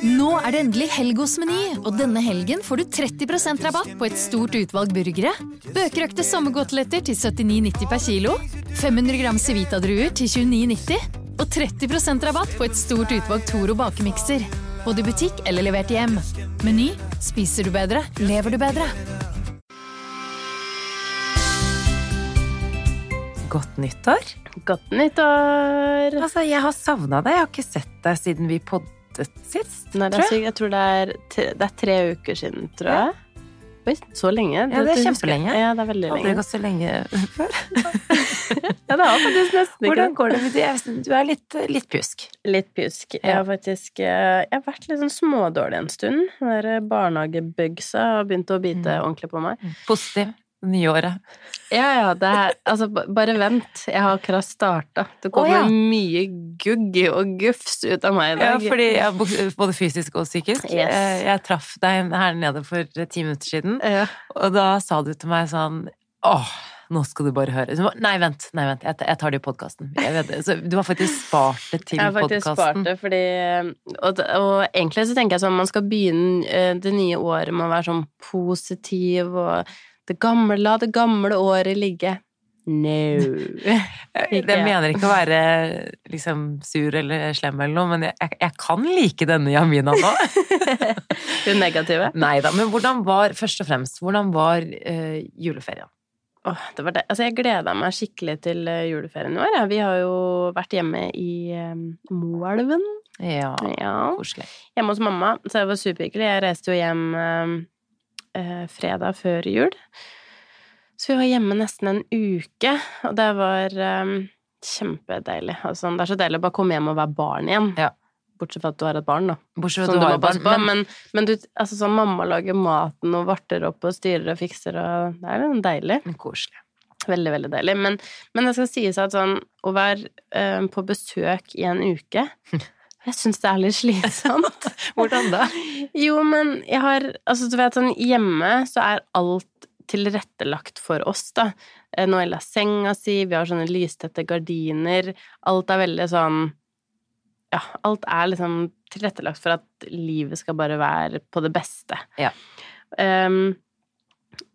Nå er det endelig helg hos Meny, og denne helgen får du 30% rabatt på et stort utvalg burgere. bøkerøkte sommergodteletter til 79,90 per kilo. 500 gram Civita-druer til 29,90. Og 30% rabatt på et stort utvalg Toro bakemikser. Både i butikk eller levert hjem. Meny spiser du bedre, lever du bedre. Godt nyttår. Godt nyttår! Altså, jeg har savna deg. Jeg har ikke sett deg siden vi poddet sist. Nei, tror jeg. jeg tror det er, det er tre uker siden, tror jeg. Oi, så lenge? Ja, det er kjempelenge. Ja, det er veldig Aldri gått så lenge før. Ja, det har faktisk nesten ikke Hvordan går det med det? Du er litt, litt pjusk. Litt pjusk. Jeg har faktisk eh, Jeg har vært litt sånn smådårlig en stund. Den der Barnehagebugsa har begynt å bite Mm. ordentlig på meg. Positiv. Det nye året. Ja, ja, det er Altså, bare vent. Jeg har akkurat starta. Det kommer oh, ja. mye gugg og gufs ut av meg i dag. Ja, fordi jeg, både fysisk og psykisk. Yes. Eh, Jeg traff deg her nede for ti minutter siden, Ja. og da sa du til meg sånn Åh, nå skal du bare høre. Så, nei, vent, nei, vent, jeg, jeg tar det i podkasten. Du har faktisk spart det til Jeg har faktisk spart podkasten. det, fordi og, og egentlig så tenker jeg sånn, man skal begynne eh, det nye året med å være sånn positiv og det gamle, la det gamle året ligge. No. det mener ikke å være liksom sur eller slem eller noe, men jeg, jeg, kan like denne Jamina nå. Hun negative. Nei da, men hvordan var, først og fremst, hvordan var uh, juleferien? Åh, det var det. Altså, jeg gleda meg skikkelig til eh, juleferien i år. Ja. Vi har jo vært hjemme i um, Moelven. Ja, Ja. koselig. Hjemme hos mamma, så det var superhyggelig. Jeg reiste jo hjem eh, eh, fredag før jul. Så vi var hjemme nesten en uke, og det var eh, kjempedeilig. Altså, det er så deilig å bare komme hjem og være barn igjen. Ja. Bortsett fra at du har et barn, da. Bortsett fra at du har et barn. på. Men, Men, du, altså sånn mamma lager maten og varter opp og styrer og fikser og Det er litt deilig. koselig. Veldig, veldig deilig. Men, men det skal sies at sånn å være eh, på besøk i en uke Jeg syns det er litt slitsomt. Hvordan da? Jo, men jeg har Altså, du vet sånn hjemme så er alt tilrettelagt for oss, da. Noella har senga si, vi har sånne lystette gardiner. Alt er veldig sånn Ja, alt er liksom tilrettelagt for at livet skal bare være på det beste. Ja. Um,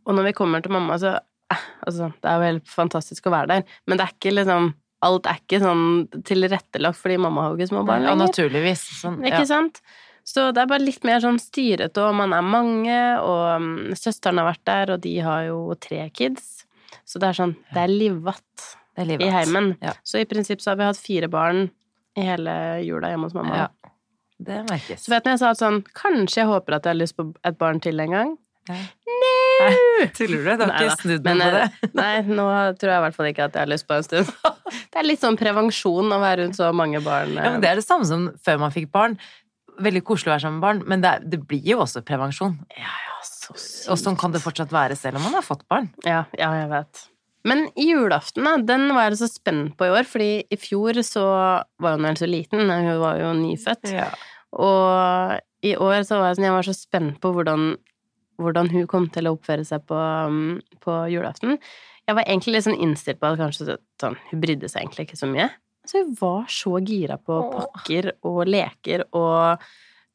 og når vi kommer til mamma, så eh, Altså, det er jo helt fantastisk å være der, men det er ikke liksom Alt er ikke sånn tilrettelagt fordi mamma har jo ikke små barn lenger. Ja, naturligvis. Sånn, Ikke sant? Så det er bare litt mer sånn styrete, og man er mange, og mm, søsteren har vært der, og de har jo tre kids. Så det er sånn, det er livvatt, Det er i heimen. Ja. Så i prinsipp så har vi hatt fire barn i hele jula hjemme hos mamma. Ja. Det merkes. Så vet du når jeg sa at sånn, kanskje jeg håper at jeg har lyst på et barn til en gang? Ja. No! Tuller du? Du har ikke snudd meg på det? eh, Nei, nå tror jeg i hvert fall ikke at jeg har lyst på en stund. Det er litt sånn prevensjon å være rundt så mange barn. Ja, men det er det samme som før man fikk barn. Veldig koselig å være sammen med barn, men det, er, det blir jo også prevensjon. Ja, ja, så sykt. Og sånn kan det fortsatt være selv om man har fått barn. Ja, ja, jeg vet. Men julaften, da, den var jeg så spent på i år, fordi i fjor så var hun vel så liten, hun var jo nyfødt. Ja. Og i år så var jeg sånn, jeg var så spent på hvordan, hvordan hun kom til å oppføre seg på, um, på julaften. Jeg var egentlig litt sånn innstilt på at kanskje sånn, hun brydde seg egentlig ikke så mye. Så hun var så gira på pakker og leker, og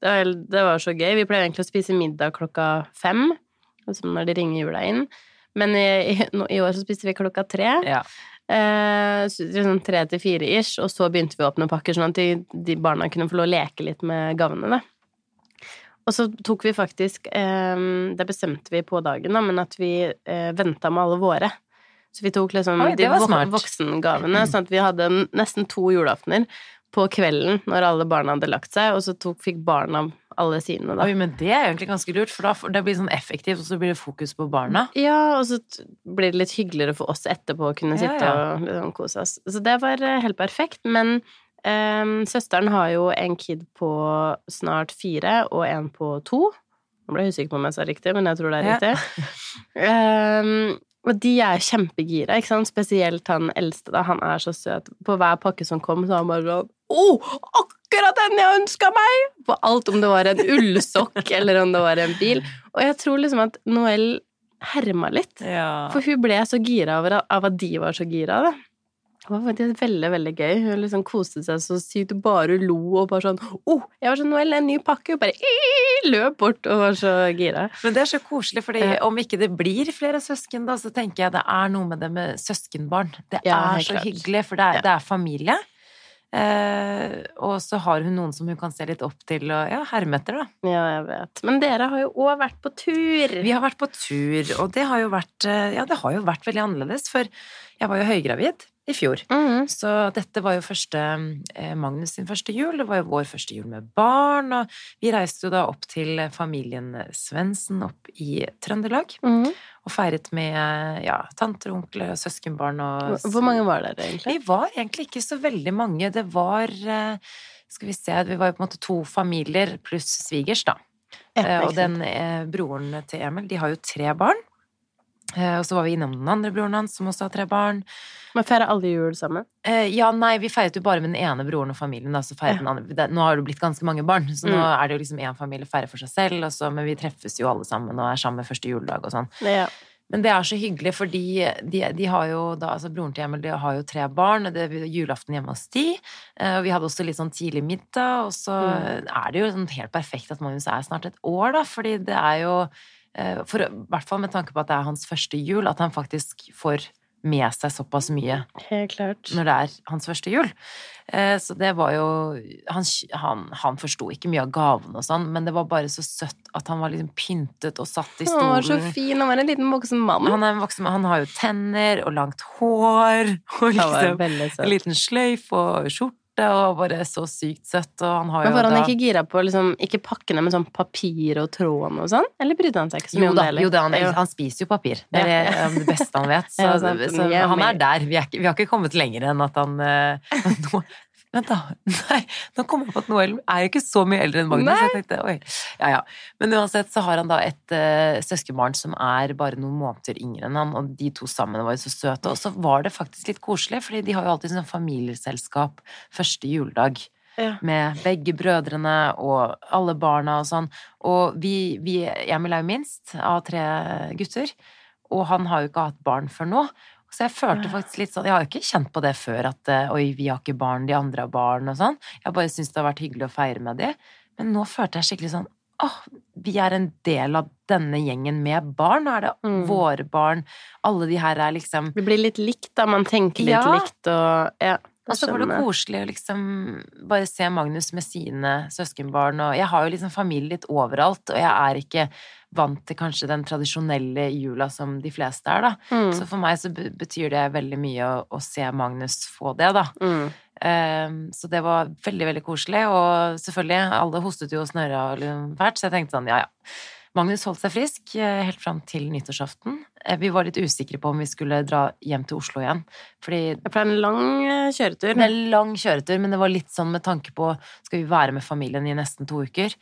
det var, det var så gøy. Vi pleier egentlig å spise middag klokka fem, liksom når de ringer jula inn. Men i, i, i år så spiste vi klokka tre. Ja. Eh, så liksom tre til fire ish, og så begynte vi å åpne pakker, sånn at de, de barna kunne få lov å leke litt med gavene, da. Og så tok vi faktisk eh, Det bestemte vi på dagen, da, men at vi eh, venta med alle våre. Så vi tok liksom Oi, de smart. voksengavene, sånn at vi hadde nesten to julaftener på kvelden når alle barna hadde lagt seg, og så tok, fikk barna alle sine, da. Oi, men det er egentlig ganske lurt, for da det blir sånn effektivt, og så blir det fokus på barna. Ja, og så blir det litt hyggeligere for oss etterpå å kunne sitte ja. og liksom kose oss. Så det var eh, helt perfekt. Men ehm, søsteren har jo en kid på snart fire og en på to. Nå ble jeg usikker på om jeg sa riktig, men jeg tror det er Ja. riktig. Ehm, og de er kjempegira, ikke sant? Spesielt han eldste, da. Han er så søt. På hver pakke som kom, så var han bare sånn Å, akkurat den jeg ønska meg! På alt, om det var en ullsokk eller om det var en bil. Og jeg tror liksom at Noel herma litt. Ja. For hun ble så gira av, av at de var så gira, da. Det var faktisk veldig, veldig gøy. Hun liksom koste seg så sykt, bare lo og bare sånn oh, jeg var sånn Noel, en ny pakke! Og bare løp bort og var så gira. Men det er så koselig, fordi om ikke det blir flere søsken, da, så tenker jeg det er noe med det med søskenbarn. Det Ja, er så klart. hyggelig, for det er, Ja. det er familie. Eh, og så har hun noen som hun kan se litt opp til og ja, herme etter, da. Ja, jeg vet. Men dere har jo òg vært på tur. Vi har vært på tur, og det har jo vært eh, Ja, det har jo vært veldig annerledes, for jeg var jo høygravid i fjor. Mm. Så dette var jo første eh, Magnus sin første jul. Det var jo vår første jul med barn, og vi reiste jo da opp til familien Svendsen opp i Trøndelag. Mm. Og feiret med ja, tanter, onkler og søskenbarn og Hvor mange var dere egentlig? Vi var egentlig ikke så veldig mange. Det var eh, Skal vi se Vi var jo på en måte to familier pluss svigers, da. Ja, Eh, og den broren til Emil, de har jo tre barn. Eh, og så var vi innom den andre broren hans, som også har tre barn. Men feirer alle jul sammen? Eh, ja, nei, vi feiret jo bare med den ene broren og familien. Da, så Ja. nå har det blitt ganske mange barn, så nå Mm. er det jo liksom én familie feirer for seg selv, og så, men vi treffes jo alle sammen og er sammen første juledag og sånn. Ja. Men det er så hyggelig, fordi de, de har jo da, altså broren til Emil de har jo tre barn, og det er julaften hjemme hos de. eh, Og vi hadde også litt sånn tidlig middag, og så Mm. er det jo sånn helt perfekt at Magnus er snart et år, da, fordi det er jo For, I hvert fall med tanke på at det er hans første jul, at han faktisk får med seg såpass mye Helt klart. når det er hans første jul. Eh, Så det var jo Han, han, han forsto ikke mye av gavene og sånn, men det var bare så søtt at han var liksom pyntet og satt i stolen. Han var så fin, han var en liten voksen mann. Han er en voksen. Han har jo tenner og langt hår og liksom en liten sløyf og skjorte og bare så sykt søtt. Og han har Men jo han da ikke gira på liksom, ikke pakkene men sånn papir og tråd og sånn? Eller brydde han seg ikke så mye om det jo da han, han spiser jo papir. Det er Ja. det, det beste han vet. Så, så Ja, han er der. Vi, er ikke, vi har ikke kommet lenger enn at han uh, nå, Vent, da. Nei, nå kom jeg på at Noel er jo ikke så mye eldre enn Magnus. Nei. Jeg tenkte, oi. Ja, ja. Men uansett så har han da et uh, søskenbarn som er bare noen måneder yngre enn han, og de to sammen var jo så søte. Og så var det faktisk litt koselig, fordi de har jo alltid sånn familieselskap første juledag Ja. med begge brødrene og alle barna og sånn. Og vi, vi Emil er jo minst av tre gutter, og han har jo ikke hatt barn før nå. Så jeg følte faktisk litt sånn Jeg har jo ikke kjent på det før at eh, oi, vi har ikke barn, de andre har barn og sånn. Jeg bare syns det har vært hyggelig å feire med de. Men nå følte jeg skikkelig sånn åh, vi er en del av denne gjengen med barn. Nå er det Mm. våre barn. Alle de her er liksom Det blir litt likt, da. Man tenker litt Ja. likt og Ja. Og så var det koselig å liksom bare se Magnus med sine søskenbarn, og jeg har jo liksom familie litt overalt, og jeg er ikke vant til kanskje den tradisjonelle jula som de fleste er, da. Mm. Så for meg så betyr det veldig mye å, å se Magnus få det, da. Mm. Um, så det var veldig, veldig koselig, og selvfølgelig, alle hostet jo og snørra liksom fælt, så jeg tenkte sånn, ja ja. Magnus holdt seg frisk eh, helt fram til nyttårsaften. Eh, Vi var litt usikre på om vi skulle dra hjem til Oslo igjen, fordi Det ble en lang eh, kjøretur. det er en lang kjøretur, men det var litt sånn med tanke på Skal vi være med familien i nesten to uker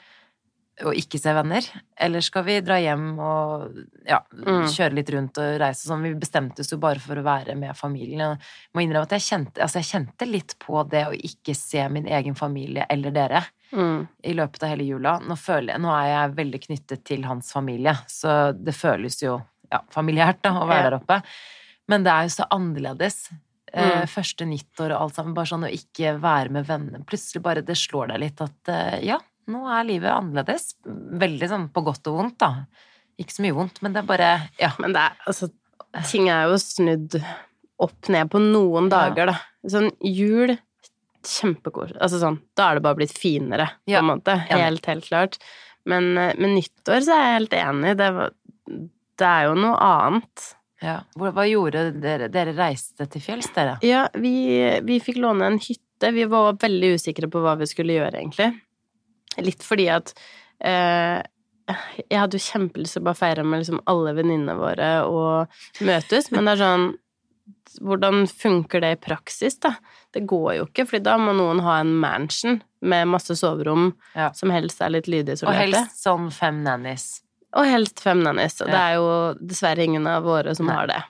og ikke se venner? Eller skal vi dra hjem og ja, Mm. kjøre litt rundt og reise sånn? Vi bestemte oss jo bare for å være med familien. Jeg må innrømme at jeg kjente, altså jeg kjente litt på det å ikke se min egen familie eller dere Mm. i løpet av hele jula. Nå, føler jeg, nå er jeg veldig knyttet til hans familie, så det føles jo ja, familiært da, å være Ja. der oppe. Men det er jo så annerledes. Eh, Mm. første nyttår og alt sammen. Bare sånn å ikke være med vennene. Plutselig bare det slår deg litt at eh, ja, nå er livet annerledes. Veldig sånn på godt og vondt, da. Ikke så mye vondt, men det er bare Ja. Men det er altså Ting er jo snudd opp ned på noen dager, da. Sånn jul Kjempekoselig. Altså sånn Da er det bare blitt finere, på Ja, en måte. Helt, helt klart. Men eh, med nyttår så er jeg helt enig. Det, var, det er jo noe annet. ja. Hva gjorde dere? Dere reiste til fjells, dere? Ja, vi, vi fikk låne en hytte. Vi var veldig usikre på hva vi skulle gjøre, egentlig. Litt fordi at eh, Jeg hadde jo kjempelyst til å bare feire med liksom alle venninnene våre og møtes, men det er sånn Hvordan funker det i praksis, da? Det går jo ikke, fordi da må noen ha en mansion med masse soverom Ja. som helst er litt Og helst sånn fem nannies. Og helst fem nannies, og det er jo dessverre ingen av våre som Nei. har det.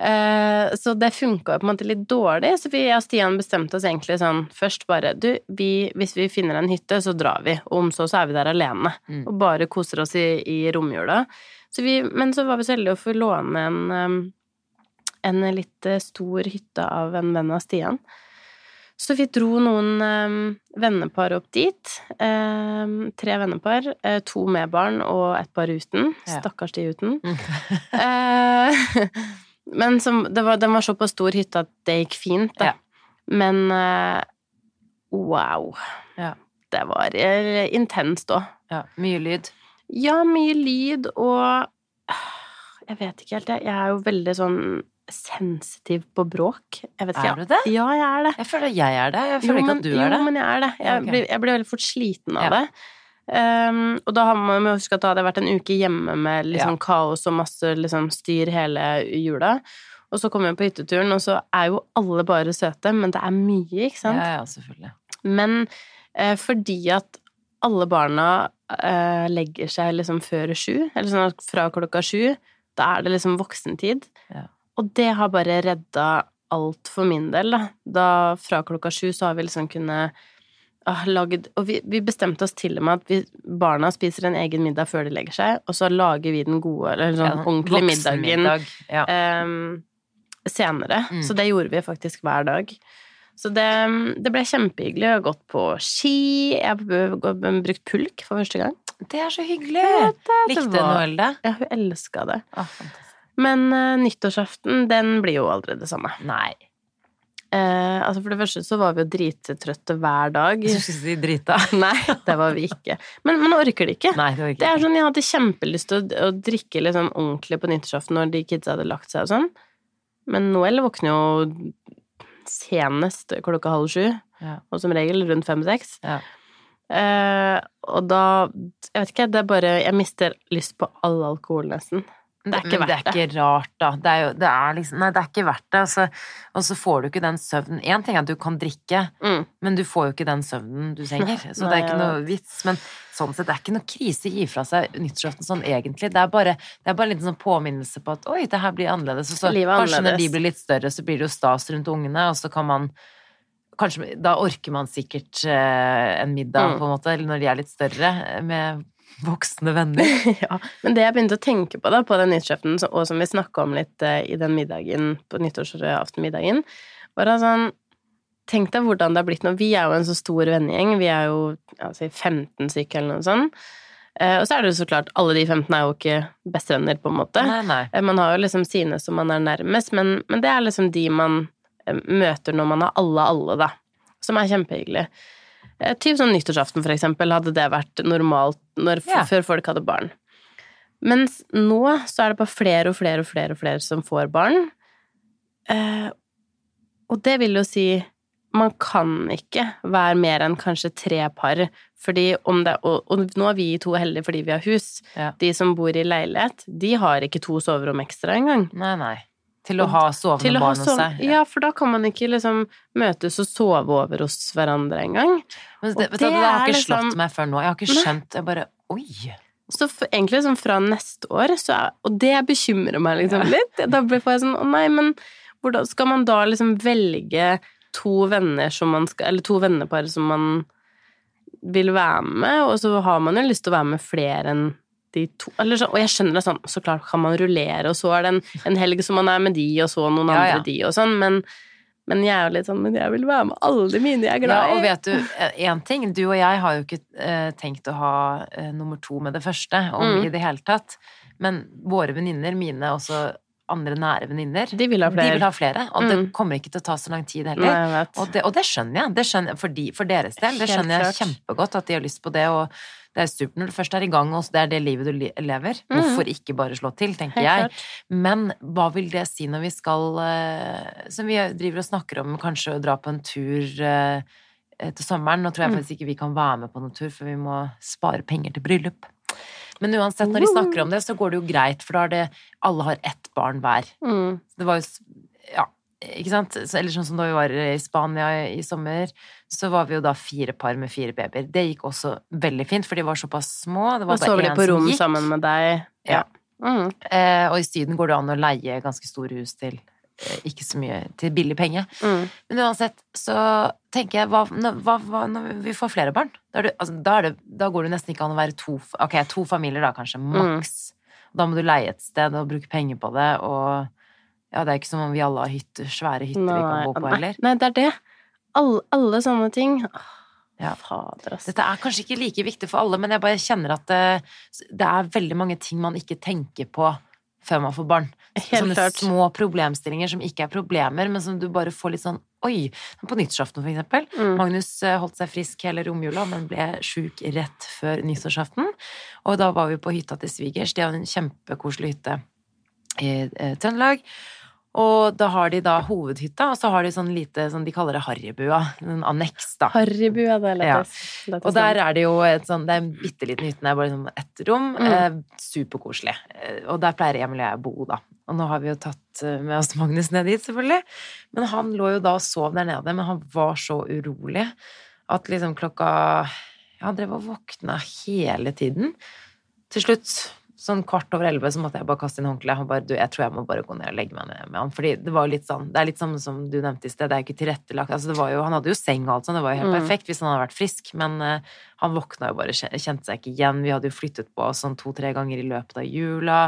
Eh, så det funka jo på en måte litt dårlig, så vi og Stian bestemte oss egentlig sånn først bare Du, vi, hvis vi finner en hytte, så drar vi, og om så, så er vi der alene. Mm. Og bare koser oss i, i romjula. Så vi, men så var vi så heldige å få låne en, um, en litt eh, stor hytte av en venn av Stian. Så vi dro noen eh, vennepar opp dit. Eh, tre vennepar. Eh, to med barn og et par uten. Ja. Stakkars de uten. Mm. Men som, det var, den var såpass stor hytte at det gikk fint, da. Ja. Men uh, wow. Ja. Det var eh, intenst òg. Ja, mye lyd. Ja, mye lyd og Jeg vet ikke helt, jeg. Jeg er jo veldig sånn sensitiv på bråk. Jeg vet ikke. Er du det? Ja, jeg er det. Jeg føler jeg er det. Jeg føler Jo, ikke at du er det. Jo, men jeg er det. Jeg, okay. blir, jeg blir veldig fort sliten av det. Um, og da har man jo huske at da hadde jeg vært en uke hjemme med liksom kaos og masse liksom, styr hele jula. Og så kommer jeg på hytteturen, og så er jo alle bare søte, men det er mye, ikke sant? Ja, ja, selvfølgelig. Men eh, fordi at alle barna eh, legger seg liksom før sju, eller sånn at fra klokka sju, da er det liksom voksentid. Ja. Og det har bare redda alt for min del, da. Da fra klokka sju så har vi liksom kunnet ah, lagd Og vi, vi bestemte oss til og med at vi, barna spiser en egen middag før de legger seg, og så lager vi den gode, eller sånn Ja, ordentlige middagen middag. Ja. um, senere. Mm. Så det gjorde vi faktisk hver dag. Så det, det ble kjempehyggelig. Jeg har gått på ski, jeg har brukt pulk for første gang. Det er så hyggelig! Ja, det- Likte det Noel det? Ja, hun elska det. Ah. Men uh, nyttårsaften, den blir jo aldri det samme. Nei. Eh, altså For det første så var vi jo drittrøtte hver dag. Jeg skulle si drita. Nei, det var vi ikke. Men man orker det ikke. Nei, det ikke Det er sånn, Jeg hadde kjempelyst til å, å drikke liksom ordentlig på nyttårsaften når de kidsa hadde lagt seg og sånn. Men Noel våkner jo senest klokka halv sju, Ja. og som regel rundt fem-seks. Ja. Eh, og da Jeg vet ikke, det er bare Jeg mister lyst på all alkohol, nesten. Det er ikke Men verdt det. er ikke rart, da. Det er jo det er liksom Nei, det er ikke verdt det. Altså, og så får du ikke den søvnen Én ting er at du kan drikke, Mm. men du får jo ikke den søvnen du trenger. Så det er ikke noe vits. Men sånn sett, det er ikke noe krise å gi fra seg nyttårsaften sånn egentlig. Det er bare, det er bare en liten sånn påminnelse på at oi, det her blir annerledes. Og så kanskje når de blir litt større, så blir det jo stas rundt ungene, og så kan man Kanskje, da orker man sikkert eh, en middag, Mm. på en måte, eller når de er litt større, med voksne venner. ja, men det jeg begynte å tenke på da, på den nyttårsaften, og som vi snakka om litt eh, i den middagen, på nyttårsaftenmiddagen, var at sånn Tenk deg hvordan det har blitt nå. Vi er jo en så stor vennegjeng. Vi er jo altså, 15 stykker eller noe sånt. Eh, og så er det jo så klart, alle de 15 er jo ikke bestevenner, på en måte. Nei, nei. Eh, Man har jo liksom sine som man er nærmest, men, men det er liksom de man møter når man har alle alle, da. Som er kjempehyggelig. Eh, Typ sånn nyttårsaften, for eksempel, hadde det vært normalt når, Ja. før folk hadde barn. Mens nå så er det bare flere og flere og flere og flere som får barn. Eh, og det vil jo si man kan ikke være mer enn kanskje tre par, fordi om det Og, og nå er vi to heldige fordi vi har hus. Ja. De som bor i leilighet, de har ikke to soverom ekstra engang. Nei, nei. Til å ha sovende å ha barn hos sånn, seg. ja, for da kan man ikke liksom møtes og sove over hos hverandre engang. Det, det det har ikke liksom- slått meg før nå. Jeg har ikke Nei. skjønt Jeg bare Oi! Så for, egentlig liksom fra neste år, så er, og det bekymrer meg liksom litt. Da blir- får jeg sånn, å nei, men hvordan skal man da liksom velge to venner som man skal, eller to vennepar som man vil være med, og så har man jo lyst til å være med flere enn to, så, og jeg skjønner det sånn, så klart kan man rullere, og så er det en, en helg som man er med de, og så noen Ja, ja. andre de, og sånn, men, men jeg er jo litt sånn, men jeg vil være med alle mine jeg er Ja, glad og i. vet du, én ting. Du og jeg har jo ikke eh, tenkt å ha eh, nummer to med det første, om Mm. i det hele tatt. Men våre venninner, mine også andre nære venninner, De vil ha de flere. vil ha flere. Og Mm. det kommer ikke til å ta så lang tid heller. Nei. Og det, og det skjønner jeg. Det skjønner for, de, for deres del. Det skjønner jeg kjempegodt at de har lyst på det. Og det er supert når du først er i gang, og det er det livet du lever. Mm. Hvorfor ikke bare slå til, tenker Helt jeg. klart. Men hva vil det si når vi skal eh, Som vi driver og snakker om, kanskje å dra på en tur eh, til sommeren. Nå tror jeg Mm. faktisk ikke vi kan være med på noen tur, for vi må spare penger til bryllup. Men uansett, når de snakker om det, så går det jo greit, for da er det Alle har ett barn hver. Mm. Det var jo Ja, ikke sant? Eller sånn som da vi var i Spania i, sommer, så var vi jo da fire par med fire babyer. Det gikk også veldig fint, for de var såpass små. Det var Og sover de på rom sammen med deg. Ja. Mm. Eh, og i Syden går det an å leie ganske store hus til ikke så mye til billig penge. Mm. Men uansett, så tenker jeg hva, hva, hva når vi får flere barn? Da, det, altså, da, det, da går det nesten ikke an å være to Ok, to familier, da, kanskje. Mm. Maks. Da må du leie et sted og bruke penger på det, og Ja, det er ikke som om vi alle har hytter, svære hytter vi kan bo på nei, heller. nei, det er det. Alle, alle sånne ting. Åh, Ja. Fader, altså. Dette er kanskje ikke like viktig for alle, men jeg bare kjenner at det, det er veldig mange ting man ikke tenker på før man får barn. Helt Sånne klart. små problemstillinger som ikke er problemer, men som du bare får litt sånn Oi! På nyttårsaften, for eksempel. Mm. Magnus eh, holdt seg frisk hele romjula, men ble sjuk rett før nyttårsaften. Og da var vi på hytta til svigers. De har en kjempekoselig hytte i eh, Trøndelag. Og da har de da hovedhytta, og så har de sånn lite sånn De kaller det harrybua. En anneks, da. Harrybua, det er Ja. lettest. lettest Og der er det jo et sånn, det er en bitte liten hytte, det er bare sånn ett rom. Mm. Eh, superkoselig. Eh, og der pleier Emil og jeg å bo, da. Og nå har vi jo tatt eh, med oss Magnus ned dit, selvfølgelig. Men han lå jo da og sov der nede, men han var så urolig at liksom klokka Ja, han drev og våkna hele tiden. Til slutt, sånn kvart over elleve, så måtte jeg bare kaste inn håndkleet. Og bare, du, jeg tror jeg må bare gå ned og legge meg ned med han. Fordi det var jo litt sånn Det er litt sånn som du nevnte i sted, det er jo ikke tilrettelagt. Altså, det var jo, han hadde jo seng og alt sånn, det var jo helt Mm. perfekt hvis han hadde vært frisk, men uh, han våkna jo bare, kjente seg ikke igjen. Vi hadde jo flyttet på oss sånn to-tre ganger i løpet av jula.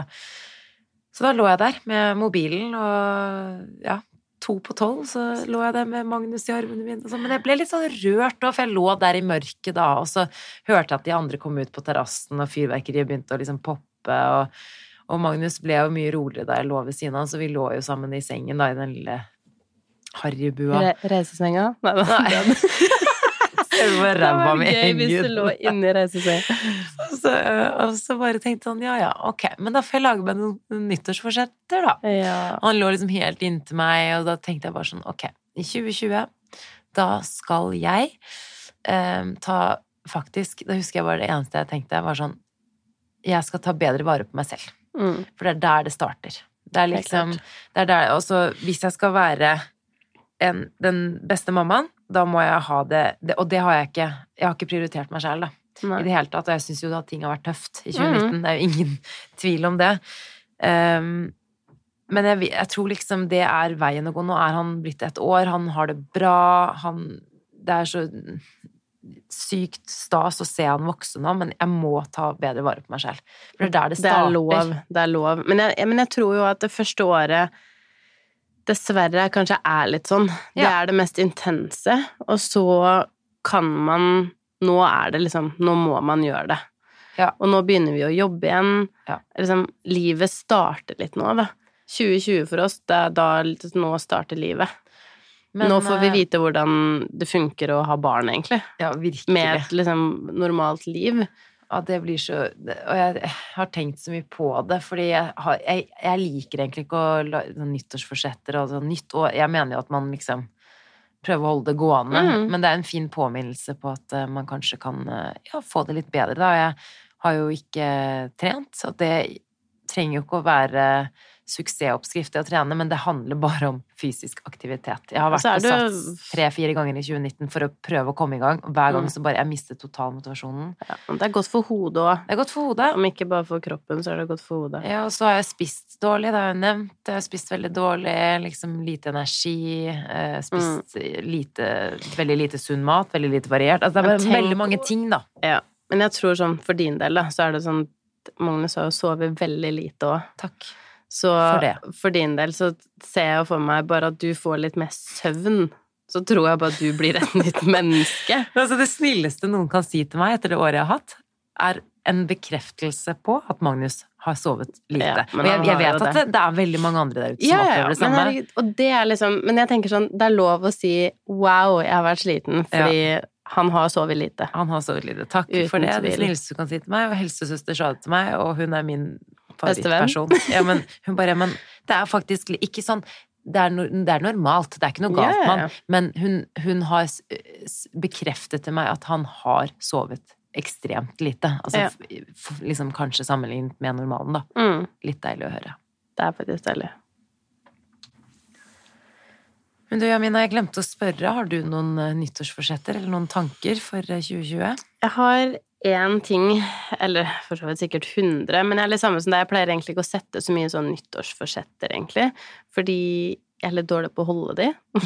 Så da lå jeg der med mobilen og ja, to på tolv, så lå jeg der med Magnus i armene mine. og sånn. Men jeg ble litt sånn rørt da, for jeg lå der i mørket da, og så hørte jeg at de andre kom ut på terrassen, og fyrverkeriet begynte å liksom poppe, og, og Magnus ble jo mye roligere da jeg lå ved siden av han, så vi lå jo sammen i sengen da, i den lille harrybua. Re reisesenga? Nei da. Nei. Det var gøy hvis du lå inni reisesenga. Så, og så bare tenkte han ja, ja, ok, men da får jeg lage meg noen nyttårsforsetter, da. Ja. Han lå liksom helt inntil meg, og da tenkte jeg bare sånn, ok, i 2020, da skal jeg eh, ta faktisk, da husker jeg bare det eneste jeg tenkte, var sånn, jeg skal ta bedre vare på meg selv. Mm. For det er der det starter. Det er liksom, det er der, og så hvis jeg skal være en, den beste mammaen, da må jeg ha det, det, og det har jeg ikke, jeg har ikke prioritert meg selv da Nei. i det hele tatt. Og jeg syns jo at ting har vært tøft i 2019. Det er jo ingen tvil om det. Um, men jeg, jeg tror liksom det er veien å gå. Nå er han blitt et år, han har det bra. Han, det er så sykt stas å se han vokse nå, men jeg må ta bedre vare på meg selv. For det er der det Det starter. er lov. Det er lov. Men jeg, men jeg tror jo at det første året dessverre kanskje er litt sånn. Det Ja. er det mest intense, og så kan man Nå er det liksom Nå må man gjøre det. Ja. Og nå begynner vi å jobbe igjen. Ja. Liksom, livet starter litt nå, da. 2020 for oss, det er da Nå starter livet. Men, nå får vi eh, vite hvordan det funker å ha barn, egentlig. Ja, virkelig. Med et liksom normalt liv. Ja, det blir så Og jeg, har tenkt så mye på det, fordi jeg, har, jeg, jeg liker egentlig ikke å la sånn nyttårsforsetter og sånn nytt år. Jeg mener jo at man liksom prøver å holde det gående, Mm. men det er en fin påminnelse på at eh, man kanskje kan eh, ja, få det litt bedre, da. Jeg har jo ikke trent, så det trenger jo ikke å være suksessoppskrift i å trene, men det handler bare om fysisk aktivitet. Jeg har vært på sats tre-fire ganger i 2019 for å prøve å komme i gang, hver gang Mm. så bare Jeg mistet total motivasjonen. Ja, det er godt for hodet òg. Det er godt for hodet. Om ikke bare for kroppen, så er det godt for hodet. Ja, og så har jeg spist dårlig, det har jeg nevnt. Jeg har spist veldig dårlig, liksom lite energi, Spist spist lite, veldig lite sunn mat, veldig lite variert. Altså det er tenk- veldig mange ting, da. Ja. Men jeg tror sånn for din del, da, så er det sånn Magnus har jo sovet veldig lite òg. Takk. Så For det. for din del så ser jeg for meg bare at du får litt mer søvn. Så tror jeg bare at du blir et nytt menneske. Altså, det snilleste noen kan si til meg etter det året jeg har hatt, er en bekreftelse på at Magnus har sovet lite. Ja, men og jeg, jeg vet at det. det, det er veldig mange andre der ute som Ja, ja, opplever ja. det Men, samme. herregud, og det er liksom Men jeg tenker sånn, det er lov å si 'wow, jeg har vært sliten', fordi han har sovet lite. Han har sovet lite. Takk Uten for det. Det tvil. snilleste du kan si til meg. Og helsesøster sa det til meg, og hun er min. Favorittperson. Ja, men hun bare Men det er faktisk ikke sånn det er, no, det er normalt, det er ikke noe galt med han. Men hun, hun har bekreftet til meg at han har sovet ekstremt lite. Altså Ja. liksom kanskje sammenlignet med normalen, da. Mm, Litt deilig å høre. det er faktisk deilig. Men du, Jamina, jeg glemte å spørre. Har du noen eh, nyttårsforsetter eller noen tanker for eh, 2020? Jeg har én ting, eller for så vidt sikkert hundre, men jeg er litt samme som deg. Jeg pleier egentlig ikke å sette så mye sånn nyttårsforsetter, egentlig. Fordi jeg er litt dårlig på å holde de.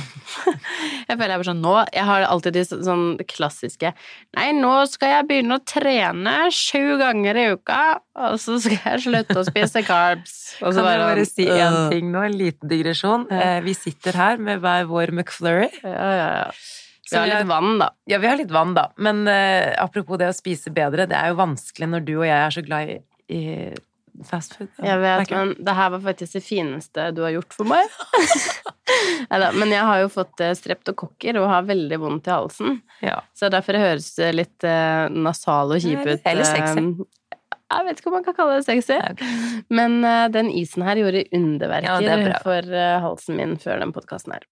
jeg føler jeg bare sånn nå Jeg har alltid de sånn klassiske Nei, nå skal jeg begynne å trene sju ganger i uka, og så skal jeg slutte å spise carbs. kan jeg bare si én ting nå, en liten digresjon? Ja. Vi sitter her med hver vår McFlurry. Ja, ja, ja. Vi har litt vann, da. Ja, vi har litt vann, da. Men uh, apropos det å spise bedre, det er jo vanskelig når du og jeg er så glad i, i fast food. Jeg vet, men det her var faktisk det fineste du har gjort for meg. Neida, men jeg har jo fått eh, streptokokker og har veldig vondt i halsen. Ja. Så derfor høres det litt uh, nasal og kjip ut. Eller sexy. Jeg vet ikke om man kan kalle det sexy. Okay. Men uh, den isen her gjorde underverker ja, for uh, halsen min før den podkasten her.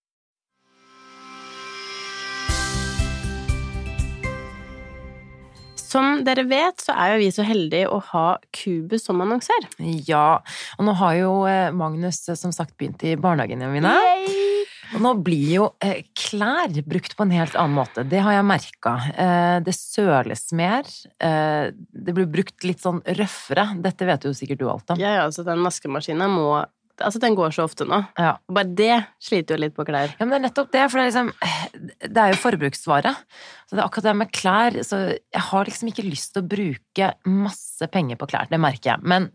Som dere vet, så er jo vi så heldige å ha Kubus som annonsør. Ja, og nå har jo eh, Magnus eh, som sagt begynt i barnehagen, Jamina. Og nå blir jo eh, klær brukt på en helt annen måte. Det har jeg merka. Det søles mer. Det blir brukt litt sånn røffere. Dette vet jo sikkert du alt om. Ja, ja, så den vaskemaskinen må Altså, den går så ofte nå. Ja. Bare det sliter jo litt på klær. Ja, men det er nettopp det, for det er liksom Det er jo forbruksvare. Så det er akkurat det med klær Så jeg har liksom ikke lyst til å bruke masse penger på klær, det merker jeg. Men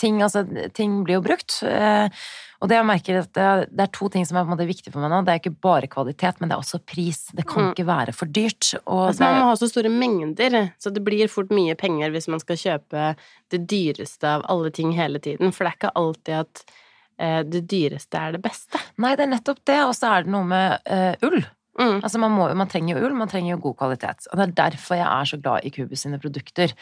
ting, altså, ting blir jo brukt. Eh, og det jeg merker at det er to ting som er på en måte viktig for meg nå. Det er ikke bare kvalitet, men det er også pris. Det kan mm. ikke være for dyrt. Altså, man må ha så store mengder, så det blir fort mye penger hvis man skal kjøpe det dyreste av alle ting hele tiden. For det er ikke alltid at det dyreste er det beste. Nei, det er nettopp det, og så er det noe med uh, ull. Mm. Altså man, må, man, trenger jo ull, man trenger jo god kvalitet. Og det er derfor jeg er så glad i Kubus sine produkter.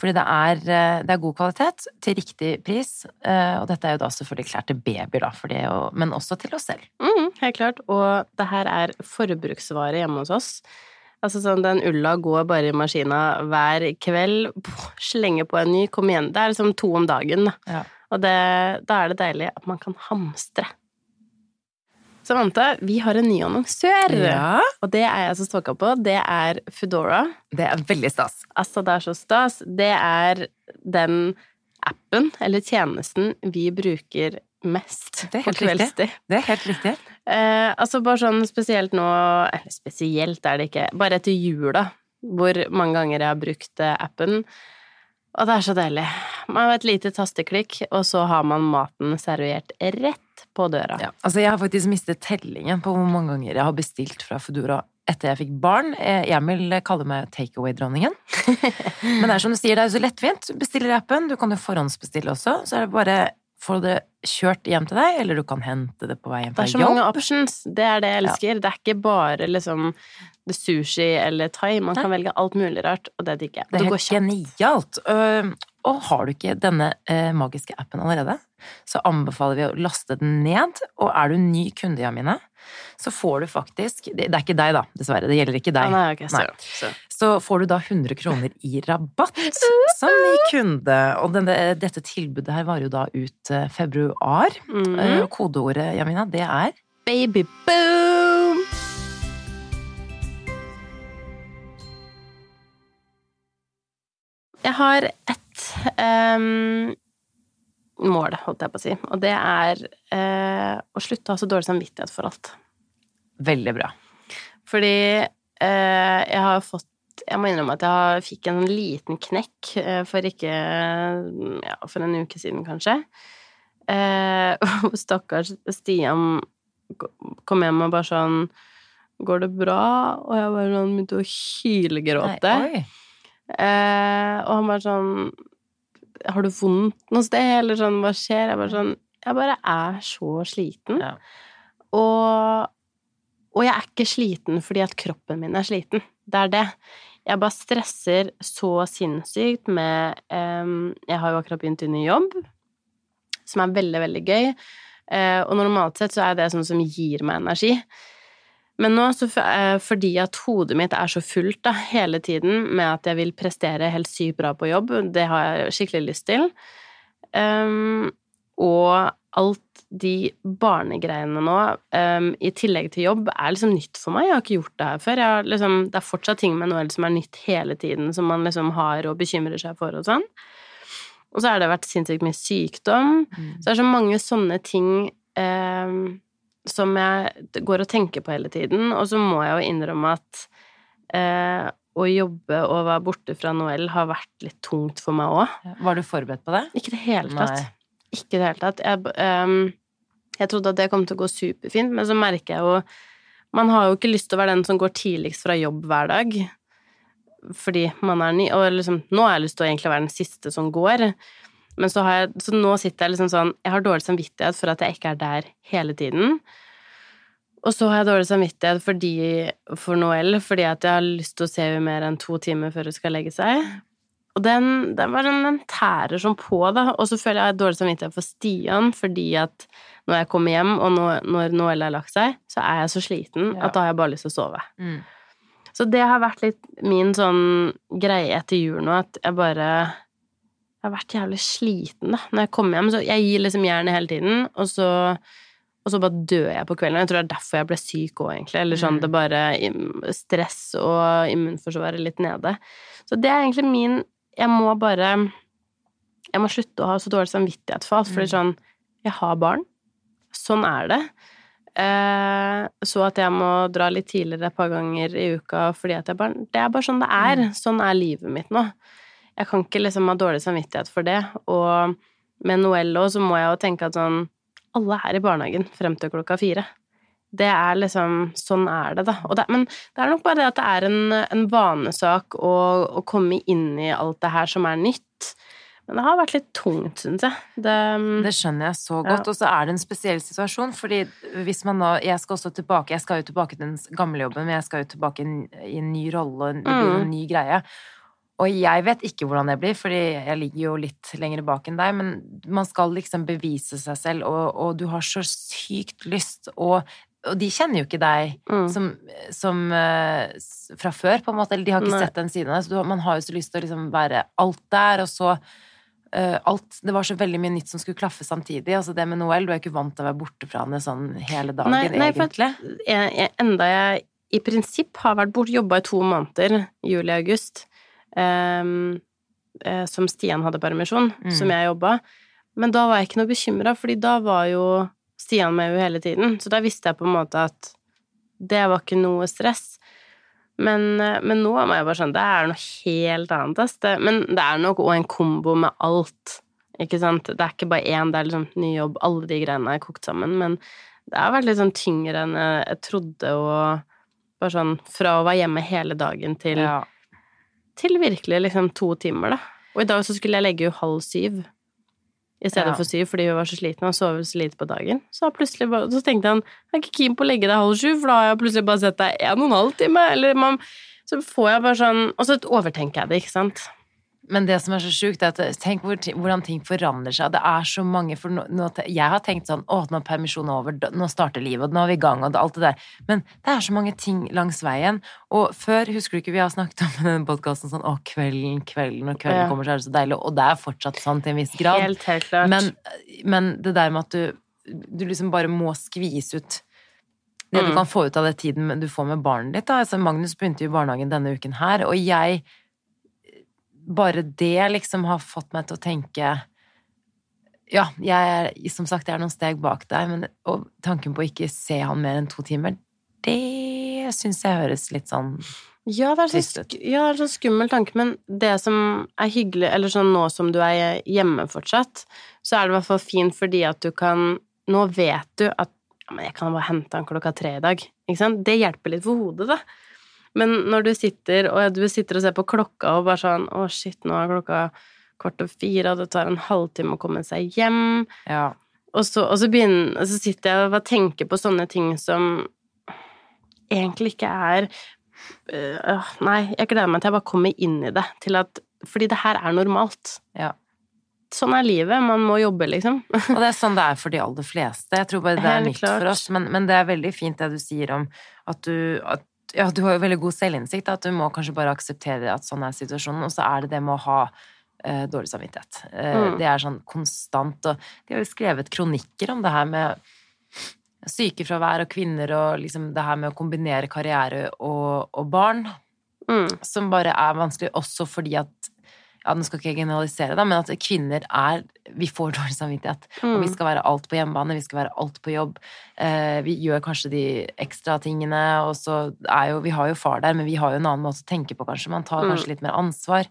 Fordi det er, eh, det er god kvalitet til riktig pris, og dette er jo da selvfølgelig klær til babyer, da, jo, men også til oss selv. Mm, helt klart. Og det her er forbruksvare hjemme hos oss. Altså sånn, Den ulla går bare i maskina hver kveld, slenger på en ny, kom igjen. Det er liksom to om dagen. da. Ja. Og det, da er det deilig at man kan hamstre. Samantha, vi har en ny annonsør, ja. og det er jeg så stalka på. Det er Foodora. Det er veldig stas. Altså, det er så stas. Det er den appen, eller tjenesten, vi bruker mest på kveldstid. Det er helt riktig. Eh, altså bare sånn spesielt nå Eller spesielt er det ikke. Bare etter jula, hvor mange ganger jeg har brukt eh, appen. Og det er så deilig. Man har et lite tasteklikk, og så har man maten servert rett på døra. Ja, altså jeg har faktisk mistet tellingen på hvor mange ganger jeg har bestilt fra Foodora etter jeg fikk barn. Eh, Emil kaller meg takeaway-dronningen. Men det er som du sier, det er jo så lettvint. Bestiller appen, du kan jo forhåndsbestille også. Så er det bare få det kjørt hjem til deg, eller du kan hente det på vei hjem fra jobb. Det er så jobb. mange options. Det er det jeg elsker. Ja. Det er ikke bare liksom sushi eller thai. Man Nei. kan velge alt mulig rart, og det digger jeg. Det er helt genialt. Og har du ikke denne eh, magiske appen allerede, så anbefaler vi å laste den ned. Og er du ny kunde, Jamine, så får du faktisk Det er ikke deg, da, dessverre. Det gjelder ikke deg. Ah, nei, okay, så, så. så, får du da 100 kroner i rabatt som ny kunde. Og denne, dette tilbudet her varer jo da ut eh, februar. Mm -hmm. Kodeordet, Jamina, det er Baby boom! Jeg har et um, mål, holdt jeg på å si, og det er uh, å slutte å ha så dårlig samvittighet for alt. Veldig bra. Fordi uh, jeg har fått Jeg må innrømme at jeg fikk en liten knekk uh, for ikke Ja, for en uke siden, kanskje. Stakkars Stian kom hjem og bare sånn Går det bra? Og jeg bare sånn begynte å. Nei, oi. Eh, og han bare sånn Har du vondt noe sted? Eller sånn, hva skjer? Jeg bare sånn Jeg bare er så sliten. Ja. Og, og jeg er ikke sliten fordi at kroppen min er sliten. Det er det. Jeg bare stresser så sinnssykt med um, Jeg har jo akkurat begynt i ny jobb, som er veldig, veldig gøy. Uh, og normalt sett så er det sånn som gir meg energi. Men nå, eh, fordi at hodet mitt er så fullt da, hele tiden med at jeg vil prestere helt sykt bra på jobb, det har jeg skikkelig lyst til, um, og alt de barnegreiene nå, um, i tillegg til jobb, er liksom nytt for meg. Jeg har ikke gjort det her før. Liksom, det er fortsatt ting med Noel som er nytt hele tiden, som man liksom har og bekymrer seg for og sånn. Og så har det vært sinnssykt mye sykdom. Mm. Så det er så mange sånne ting um, som jeg går og tenker på hele tiden, og så må jeg jo innrømme at eh, å jobbe og være borte fra Noel har vært litt tungt for meg òg. Var du forberedt på det? Ikke det hele tatt. Nei. Ikke det hele tatt. Jeg, um, jeg trodde at det kom til å gå superfint, men så merker jeg jo Man har jo ikke lyst til å være den som går tidligst fra jobb hver dag, fordi man er ny, og liksom Nå har jeg lyst til å egentlig være den siste som går. Men så, har jeg, så nå sitter jeg liksom sånn Jeg har dårlig samvittighet for at jeg ikke er der hele tiden. Og så har jeg dårlig samvittighet fordi, for Noel fordi at jeg har lyst til å se henne mer enn to timer før hun skal legge seg. Og den, den, var en, den tærer sånn på, da. Og så føler jeg dårlig samvittighet for Stian fordi at når jeg kommer hjem, og når, når Noel har lagt seg, så er jeg så sliten ja. at da har jeg bare lyst til å sove. Mm. Så det har vært litt min sånn greie etter jul nå, at jeg bare Jeg har vært jævlig sliten, da. Når jeg kommer hjem, så jeg gir liksom jernet hele tiden, og så og så bare dør jeg på kvelden. Jeg tror det er derfor jeg ble syk òg, egentlig. Eller sånn, mm. det bare Stress og immunforsvaret litt nede. Så det er egentlig min Jeg må bare Jeg må slutte å ha så dårlig samvittighet for alt, fordi mm. sånn Jeg har barn. Sånn er det. Eh, så at jeg må dra litt tidligere et par ganger i uka fordi at jeg bare Det er bare sånn det er. Mm. Sånn er livet mitt nå. Jeg kan ikke liksom ha dårlig samvittighet for det. Og med Noel òg, så må jeg jo tenke at sånn alle er i barnehagen frem til klokka fire. Det er liksom Sånn er det, da. Det, men det er nok bare det at det er en, en vanesak å, å, komme inn i alt det her som er nytt. Men det har vært litt tungt, syns jeg. Det, det, skjønner jeg så godt. Ja. Og så er det en spesiell situasjon, fordi hvis man nå Jeg skal også tilbake Jeg skal jo tilbake til den gamle jobben, men jeg skal jo tilbake i en ny rolle, det blir en mm. ny greie. Og jeg vet ikke hvordan det blir, fordi jeg ligger jo litt lenger bak enn deg, men man skal liksom bevise seg selv, og, og du har så sykt lyst, og, og de kjenner jo ikke deg mm. som, som uh, fra før, på en måte, eller de har ikke Nei. sett den siden av deg, så du, man har jo så lyst til å liksom være alt der, og så uh, alt Det var så veldig mye nytt som skulle klaffe samtidig. Altså det med Noel, du er ikke vant til å være borte fra henne sånn hele dagen, nei, nei, egentlig. For jeg, jeg, enda jeg i prinsipp har vært borte, jobba i to måneder, juli-august, um, uh, som Stian hadde permisjon, mm. som jeg jobba. Men da var jeg ikke noe bekymra, fordi da var jo Stian med jo hele tiden. Så da visste jeg på en måte at det var ikke noe stress. Men, uh, men nå må jeg bare sånn Det er noe helt annet, ass. Det, men det er nok òg en kombo med alt. Ikke sant? Det er ikke bare én, det er liksom ny jobb, alle de greiene er kokt sammen. Men det har vært litt sånn tyngre enn jeg trodde, og bare sånn fra å være hjemme hele dagen til ja til virkelig liksom to timer, da. Og i dag så skulle jeg legge jo halv syv i stedet ja. for syv fordi hun var så sliten og sovet så lite på dagen. Så, bare, så tenkte han jeg er ikke keen på å legge deg halv sju, for da har jeg plutselig bare sett deg en og en halv time. Eller man, så får jeg bare sånn Og så overtenker jeg det, ikke sant. Men det som er så sjukt, er at tenk hvordan ting forandrer seg. Det er så mange for nå, nå, Jeg har tenkt sånn Å, nå er permisjonen over, nå starter livet, og nå er vi i gang, og alt det der. Men det er så mange ting langs veien. Og før, husker du ikke vi har snakket om i denne podkasten sånn Å, kvelden, kvelden, og kvelden ja. kommer, så er det så deilig. Og det er fortsatt sånn til en viss grad. Helt, helt klart. Men, men det der med at du, du liksom bare må skvise ut det du mm. kan få ut av det tiden du får med barnet ditt. Da. Altså, Magnus begynte jo i barnehagen denne uken her, og jeg bare det liksom har fått meg til å tenke Ja, jeg er som sagt jeg er noen steg bak deg, men og tanken på å ikke se han mer enn to timer, det syns jeg høres litt sånn ja det, er så, ja, det er så skummel tanke, men det som er hyggelig, eller sånn nå som du er hjemme fortsatt, så er det i hvert fall fint fordi at du kan Nå vet du at ja, men jeg kan bare hente han klokka tre i dag. Ikke sant? Det hjelper litt for hodet, da. Men når du sitter og du sitter og ser på klokka og bare sånn Å, shit, nå er klokka kvart over fire, og det tar en halvtime å komme seg hjem. Ja. Og, så, og, så begynner, så sitter jeg og tenker på sånne ting som egentlig ikke er øh, Nei, jeg gleder meg til jeg bare kommer inn i det. At Fordi det her er normalt. Ja. Sånn er livet. Man må jobbe, liksom. og det er sånn det er for de aller fleste. Jeg tror bare det er nytt for oss. Men, men, det er veldig fint det du sier om at du, at ja, du har jo veldig god selvinnsikt, at du må kanskje bare akseptere at sånn er situasjonen, og så er det det med å ha uh, dårlig samvittighet. Uh, mm. Det er sånn konstant, og de har jo skrevet kronikker om det her med sykefravær og kvinner, og liksom det her med å kombinere karriere og, og barn, mm. som bare er vanskelig også fordi at ja, Nå skal ikke jeg generalisere, da, men at kvinner er Vi får dårlig samvittighet. Og vi Mm. skal være alt på hjemmebane, vi skal være alt på jobb. Eh, vi gjør kanskje de ekstra tingene, og så er jo Vi har jo far der, men vi har jo en annen måte å tenke på, kanskje. Man tar Mm. kanskje litt mer ansvar.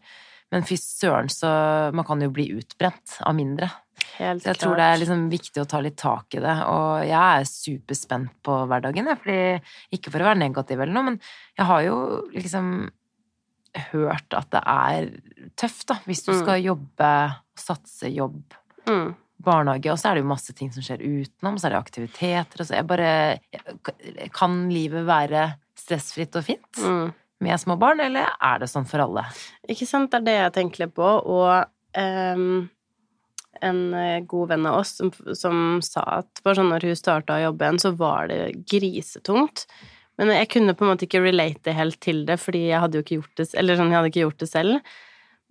Men fy søren, så Man kan jo bli utbrent av mindre. Helt Så jeg tror det er liksom viktig å ta litt tak i det. Og jeg er superspent på hverdagen, jeg. Fordi, ikke for å være negativ eller noe, men jeg har jo liksom hørt at det er tøft, da. Hvis du Mm. skal jobbe, satse jobb, mm. barnehage, og så er det jo masse ting som skjer utenom, så er det aktiviteter, og så jeg bare Kan livet være stressfritt og fint Mm. med små barn, eller er det sånn for alle? Ikke sant, det er det jeg tenker litt på, og um, en eh, god venn av oss som, som sa at bare sånn når hun starta å jobbe igjen, så var det grisetungt. Men jeg kunne på en måte ikke relate helt til det, fordi jeg hadde jo ikke gjort det, eller sånn, jeg hadde ikke gjort det selv.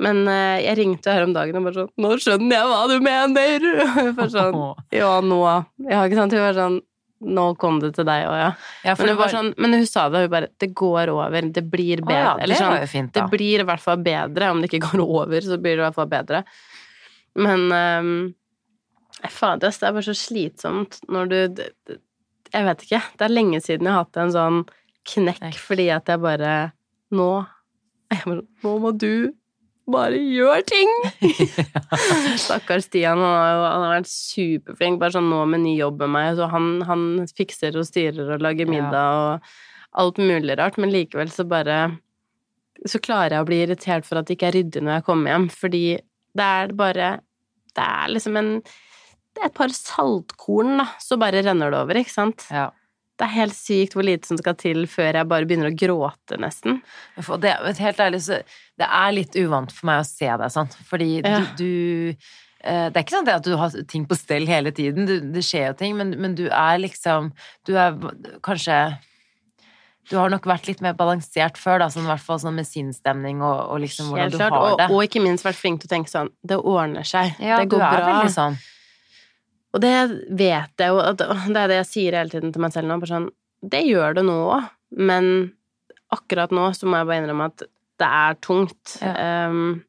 Men eh, jeg ringte her om dagen og bare sånn 'Nå skjønner jeg hva du mener!' For sånn Ja, nå Ja, ikke sant? Hun var sånn Nå kom det til deg òg, ja. Ja, Men hun, var sånn, men hun sa det, hun bare 'Det går over. Det blir Å bedre.' ja, eller det sånn, fint, det blir i hvert fall bedre. Om det ikke går over, så blir det i hvert fall bedre. Men um, fader, det er bare så slitsomt når du Jeg vet ikke. Det er lenge siden jeg har hatt en sånn knekk fordi at jeg bare Nå jeg Nå må du bare gjøre ting! Stakkars Stian, han har, jo, han har vært superflink, bare sånn nå med ny jobb med meg. Så han, han fikser og styrer og lager middag og alt mulig rart, men likevel så bare Så klarer jeg å bli irritert for at det ikke er ryddig når jeg kommer hjem, fordi det er bare Det er liksom en et par saltkorn, da, så bare renner det over, ikke sant? Ja. Det er helt sykt hvor lite som skal til før jeg bare begynner å gråte, nesten. Det, helt ærlig, så det er litt uvant for meg å se deg sånn, fordi Ja. du, du eh, Det er ikke sånn at du har ting på stell hele tiden, du, det skjer jo ting, men, men du er liksom Du er kanskje Du har nok vært litt mer balansert før, da, sånn, i hvert fall sånn med sinnsstemning og, og liksom hvordan klart, du har Og, det. og ikke minst vært flink til å tenke sånn Det ordner seg. ja, det går bra. veldig sånn. Og det vet jeg jo, at det er det jeg sier hele tiden til meg selv nå, bare sånn Det gjør det nå òg, men akkurat nå så må jeg bare innrømme at det er tungt. Ja. Um,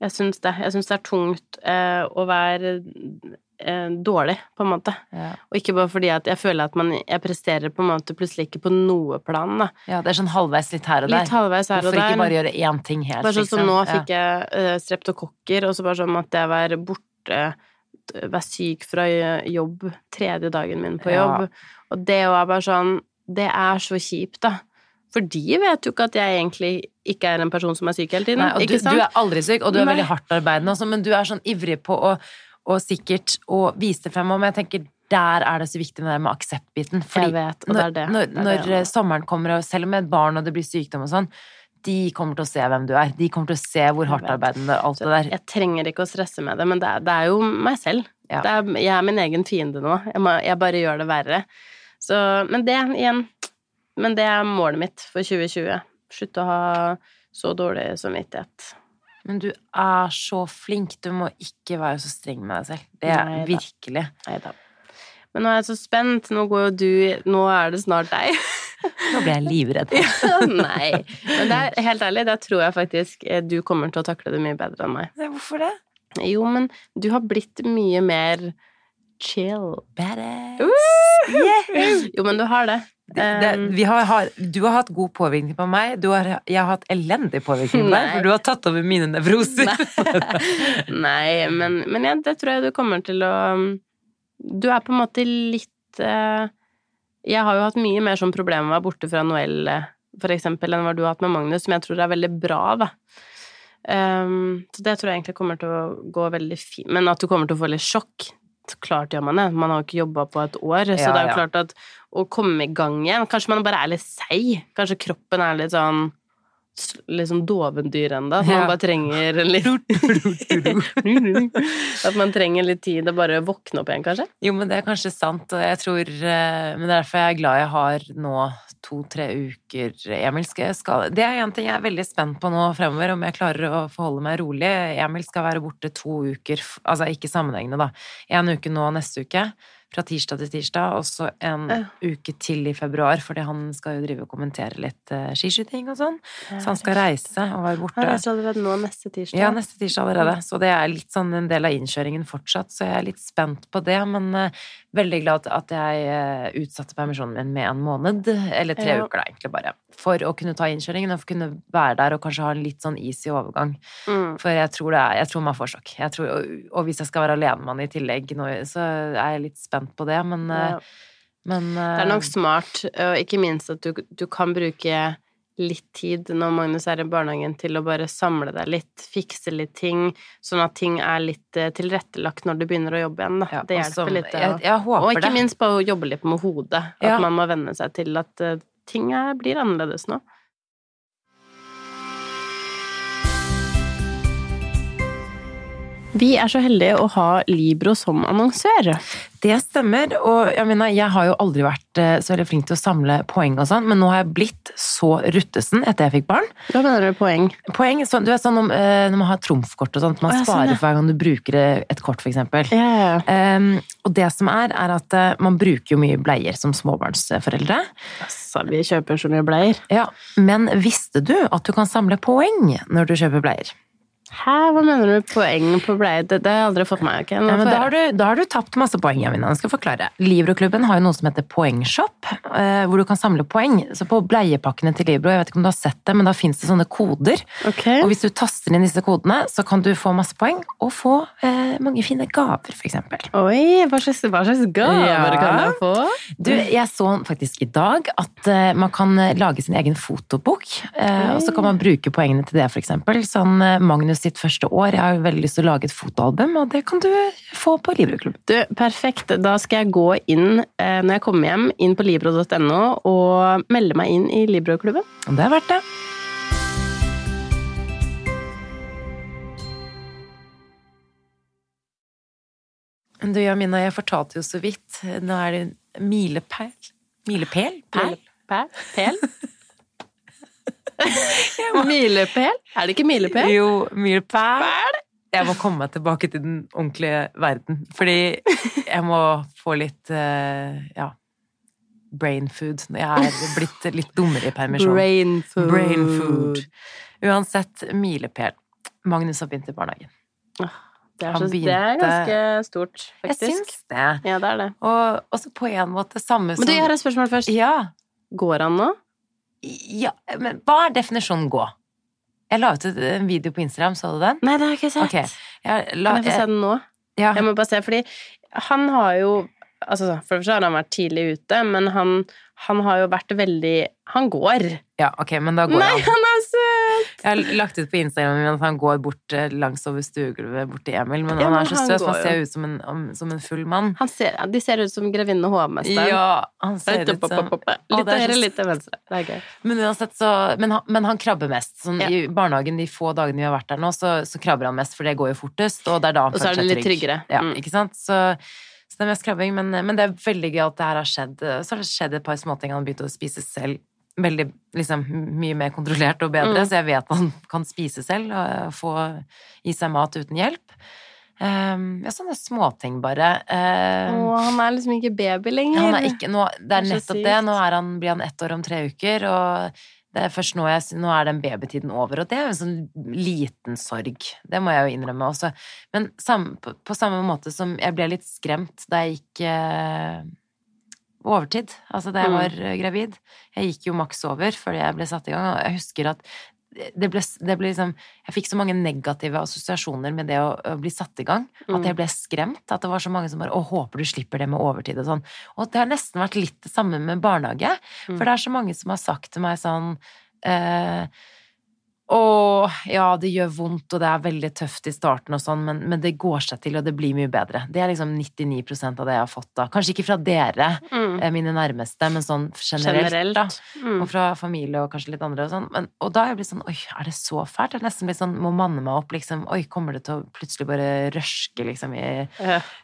jeg syns det. Jeg syns det er tungt uh, å være uh, dårlig, på en måte. Ja. Og ikke bare fordi at jeg føler at man, jeg presterer på en måte plutselig ikke på noe plan, da. ja, det er sånn halvveis litt her og der. Litt halvveis her og Hvorfor der. ikke bare gjøre én ting helt, Bare sånn som liksom? nå Ja. fikk jeg uh, streptokokker, og så bare sånn at jeg var borte Være syk fra jobb tredje dagen min på Ja. jobb. Og det var bare sånn Det er så kjipt, da. For de vet jo ikke at jeg egentlig ikke er en person som er syk hele tiden. Nei, du, du er aldri syk, og du er Nei. veldig hardtarbeidende også, men du er sånn ivrig på å og sikkert å vise det frem. Og jeg tenker der er det så viktig med det med akseptbiten. Fordi Jeg vet, og det er det. når, Det er når, det. når sommeren kommer, og selv med et barn og det blir sykdom og sånn, de kommer til å se hvem du er. De kommer til å se hvor hardtarbeidende alt det der. Jeg trenger ikke å stresse med det, men det er, det er jo meg selv. Ja. Det er, jeg er min egen fiende nå. Jeg, må, jeg bare gjør det verre. Så, men det, igjen Men det er målet mitt for 2020. Slutte å ha så dårlig samvittighet. Men du er så flink. Du må ikke være så streng med deg selv. Det er Neida. virkelig. Neida. Men nå er jeg så spent. Nå går jo du Nå er det snart deg. Nå ble jeg livredd. Nei. Men det er helt ærlig, da tror jeg faktisk eh, du kommer til å takle det mye bedre enn meg. Hvorfor det? Jo, men du har blitt mye mer chill. Badass. Jo, men du har det. Det, det, Um, vi har, har, du har hatt god påvirkning på meg. Du har, jeg har hatt elendig påvirkning på deg, for du har tatt over mine nevroser. Nei, men, men ja, det tror jeg du kommer til å Du er på en måte litt eh, Jeg har jo hatt mye mer sånn problemer med å være borte fra Noel, eh, for eksempel, enn hva du har hatt med Magnus, som jeg tror er veldig bra, da. Um, så det tror jeg egentlig kommer til å gå veldig fint. Men at du kommer til å få litt sjokk, klart gjør man det. Man har jo ikke jobba på et år, så Ja, det er jo ja. klart at å komme i gang igjen Kanskje man bare er litt seig. Kanskje kroppen er litt sånn Litt sånn dovendyr ennå. At man bare trenger litt At man trenger litt tid å bare våkne opp igjen, kanskje? Jo, men det er kanskje sant, og jeg tror eh, Men det er derfor jeg er glad jeg har nå to-tre uker Emil skal, skal Det er en ting jeg er veldig spent på nå fremover, om jeg klarer å forholde meg rolig. Emil skal være borte to uker, altså ikke sammenhengende, da. En uke nå og neste uke. Fra tirsdag til tirsdag, og så en Ja. uke til i februar, fordi han skal jo drive og kommentere litt uh, skiskyting og sånn. Så han skal reise og være borte. Han reiser allerede nå neste tirsdag. Ja, neste tirsdag allerede. Så det er litt sånn en del av innkjøringen fortsatt, så jeg er litt spent på det. Men uh, veldig glad at jeg uh, utsatte permisjonen min med en måned, eller tre Ja. uker da, egentlig bare. For å kunne ta innkjøringen og for å kunne være der og kanskje ha en litt sånn easy overgang. Mm. For jeg tror, det er, jeg tror man får sjokk. Jeg tror, og, og hvis jeg skal være alenemann i tillegg nå, så er jeg litt spent på det, men, eh, Ja. men Det er nok smart, og ikke minst at du, du kan bruke litt tid når Magnus er i barnehagen til å bare samle deg litt, fikse litt ting, sånn at ting er litt eh, tilrettelagt når du begynner å jobbe igjen, da. ja, det hjelper altså, litt. Jeg, jeg og ikke det. minst på å jobbe litt med hodet. At Ja. man må venne seg til at eh, ting er, blir annerledes nå. Vi er så heldige å ha Libro som annonsør. Det stemmer, og jeg mener, jeg har jo aldri vært eh, så veldig flink til å samle poeng og sånn, men nå har jeg blitt så ruttesen etter jeg fikk barn. Hva mener du med poeng? Poeng, så, du vet sånn om, eh, når man har trumfkort og sånt, man sånn, sparer for hver gang du bruker et kort, eksempel. Ja, ja, ja. Um, og det som er, er at eh, man bruker jo mye bleier som småbarnsforeldre. Altså, vi kjøper så mye bleier. Ja, men visste du at du kan samle poeng når du kjøper bleier? Hæ, hva mener du med poeng på bleie? Det, det har jeg aldri fått med meg. Okay? Ja, men da, har du, da har du tapt masse poeng, Jamina. Jeg skal forklare. Libro-klubben har jo noe som heter Poengshop, eh, hvor du kan samle poeng. Så på bleiepakkene til Libro, jeg vet ikke om du har sett det, men da fins det sånne koder. Okay. Og hvis du taster inn disse kodene, så kan du få masse poeng, og få eh, mange fine gaver, for eksempel. Oi, hva slags, hva slags gaver Ja. kan jeg få? Du, jeg så faktisk i dag at eh, man kan eh, lage sin egen fotobok, eh, og så kan man bruke poengene til det, for eksempel. Sånn eh, Magnus sitt første år, jeg har jo veldig lyst til å lage et fotoalbum, og det kan du få på Libro-klubb. Du, perfekt. Da skal jeg gå inn, eh, når jeg kommer hjem, inn på libro.no og melde meg inn i Libro-klubben. Det er verdt det. Du, Jamina, jeg fortalte jo så vidt. Nå er det en milepæl. Milepæl? Pæl? Pæl? Pel? Milepæl? Er det ikke milepæl? Jo, milepæl. Jeg må komme meg tilbake til den ordentlige verden. Fordi jeg må få litt eh, ja, brain food. Jeg er blitt litt dummere i permisjon. Brain food. Brain food. Uansett, milepæl. Magnus har begynt i barnehagen. Det er, så, begynte, det er ganske stort, Jeg faktisk. syns det. Ja, det er det. Og også på en måte samme som Men du, jeg har et spørsmål først. Ja. Går han nå? Ja. Men hva er definisjonen gå? Jeg la ut en video på Instagram, så du den? Nei, det har jeg ikke sett. Okay. Jeg la, Kan jeg få se den nå? ja. Jeg må bare se, fordi han har jo Altså, for det første har han vært tidlig ute, men han, han har jo vært veldig Han går. ja, ok, men da går Nei, han. han! Jeg har lagt ut på Instagram at han går bort eh, langs over stuegulvet bort til Emil, men Ja, han er så søt, han ser ut som en, om, som en full mann. Han ser, de ser ut som grevinne og hovmesteren. Ja, han ser ut som Litt det er høyre, litt til venstre. Det er gøy. Men uansett så Men han, men han krabber mest. Sånn, Ja. I barnehagen de få dagene vi har vært der nå, så, så krabber han mest, for det går jo fortest, og det er da han Og så er føler det seg litt trygg. tryggere. Ja, Mm. ikke sant? Så, så det er mest krabbing, men, men det er veldig gøy at det her har skjedd. Så har det skjedd et par småting. Han begynt å spise selv veldig, liksom, mye mer kontrollert og bedre, Mm. så jeg vet han kan spise selv og få i seg mat uten hjelp. Um, ja, sånne småting, bare. Um, Å, han er liksom ikke baby lenger. han er ikke, nå, det Det er nettopp det. Nå han, blir han ett år om tre uker, og det er først nå, jeg, nå er den babytiden over. Og det er jo en sånn liten sorg. Det må jeg jo innrømme også. Men sam, på, på samme måte som jeg ble litt skremt da jeg gikk eh, overtid, altså da jeg Mm. var eh, gravid. Jeg gikk jo maks over før jeg ble satt i gang, og jeg husker at det ble, det ble liksom Jeg fikk så mange negative assosiasjoner med det å, å bli satt i gang. At Mm. jeg ble skremt. At det var så mange som bare 'Å, håper du slipper det med overtid', og sånn. Og det har nesten vært litt det samme med barnehage. Mm. For det er så mange som har sagt til meg sånn eh, å, ja, det gjør vondt, og det er veldig tøft i starten og sånn, men, men det går seg til, og det blir mye bedre. Det er liksom 99% av det jeg har fått da. Kanskje ikke fra dere, Mm. eh, mine nærmeste, men sånn generelt, da. Mm. Og fra familie og kanskje litt andre og sånn. Men, og da er jeg blitt sånn Oi, er det så fælt? Jeg nesten blitt sånn Må manne meg opp, liksom. Oi, kommer det til å plutselig bare røske, liksom, i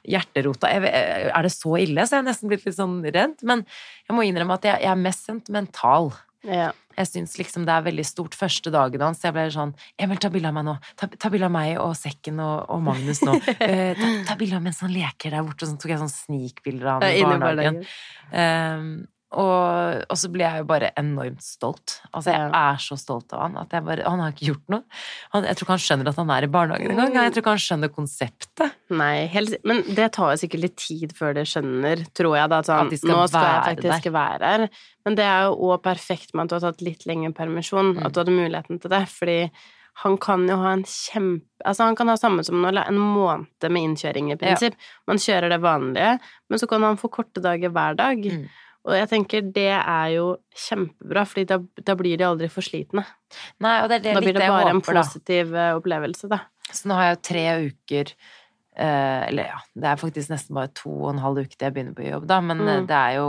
hjerterota? Jeg, er det så ille? Så jeg har nesten blitt litt sånn redd. Men jeg må innrømme at jeg, jeg er mest sentimental. Ja. Jeg syns liksom det er veldig stort første dagen hans. Jeg ble sånn Emil, ta bilde av meg nå. Ta, ta bilde av meg og sekken og, og Magnus nå. Eh, ta, ta bilde av mens han leker der borte. Og så tok jeg sånn snikbilder av ham i barnehagen. Um, og, og så blir jeg jo bare enormt stolt. Altså, jeg er så stolt av han at jeg bare Han har ikke gjort noe. Han, jeg tror ikke han skjønner at han er i barnehagen engang. Jeg tror ikke han skjønner konseptet. Nei, helt, men det tar jo sikkert litt tid før de skjønner, tror jeg. Da, sånn, At skal nå skal jeg faktisk faktisk være her. Men det er jo òg perfekt med at du har tatt litt lengre permisjon, Mm. at du hadde muligheten til det. Fordi han kan jo ha en kjempe Altså, han kan ha samme som nå, en måned med innkjøring, i prinsipp. Man kjører det vanlige, men så kan han få korte dager hver dag. Mm. Og jeg tenker det er jo kjempebra, fordi da, da blir de aldri for slitne. Nei, og det er det Da blir det bare en håper, en positiv da. opplevelse, da. Så nå har jeg jo tre uker eh, Eller ja, det er faktisk nesten bare to og en halv uke til jeg begynner på jobb, da, men eh, Mm. det er jo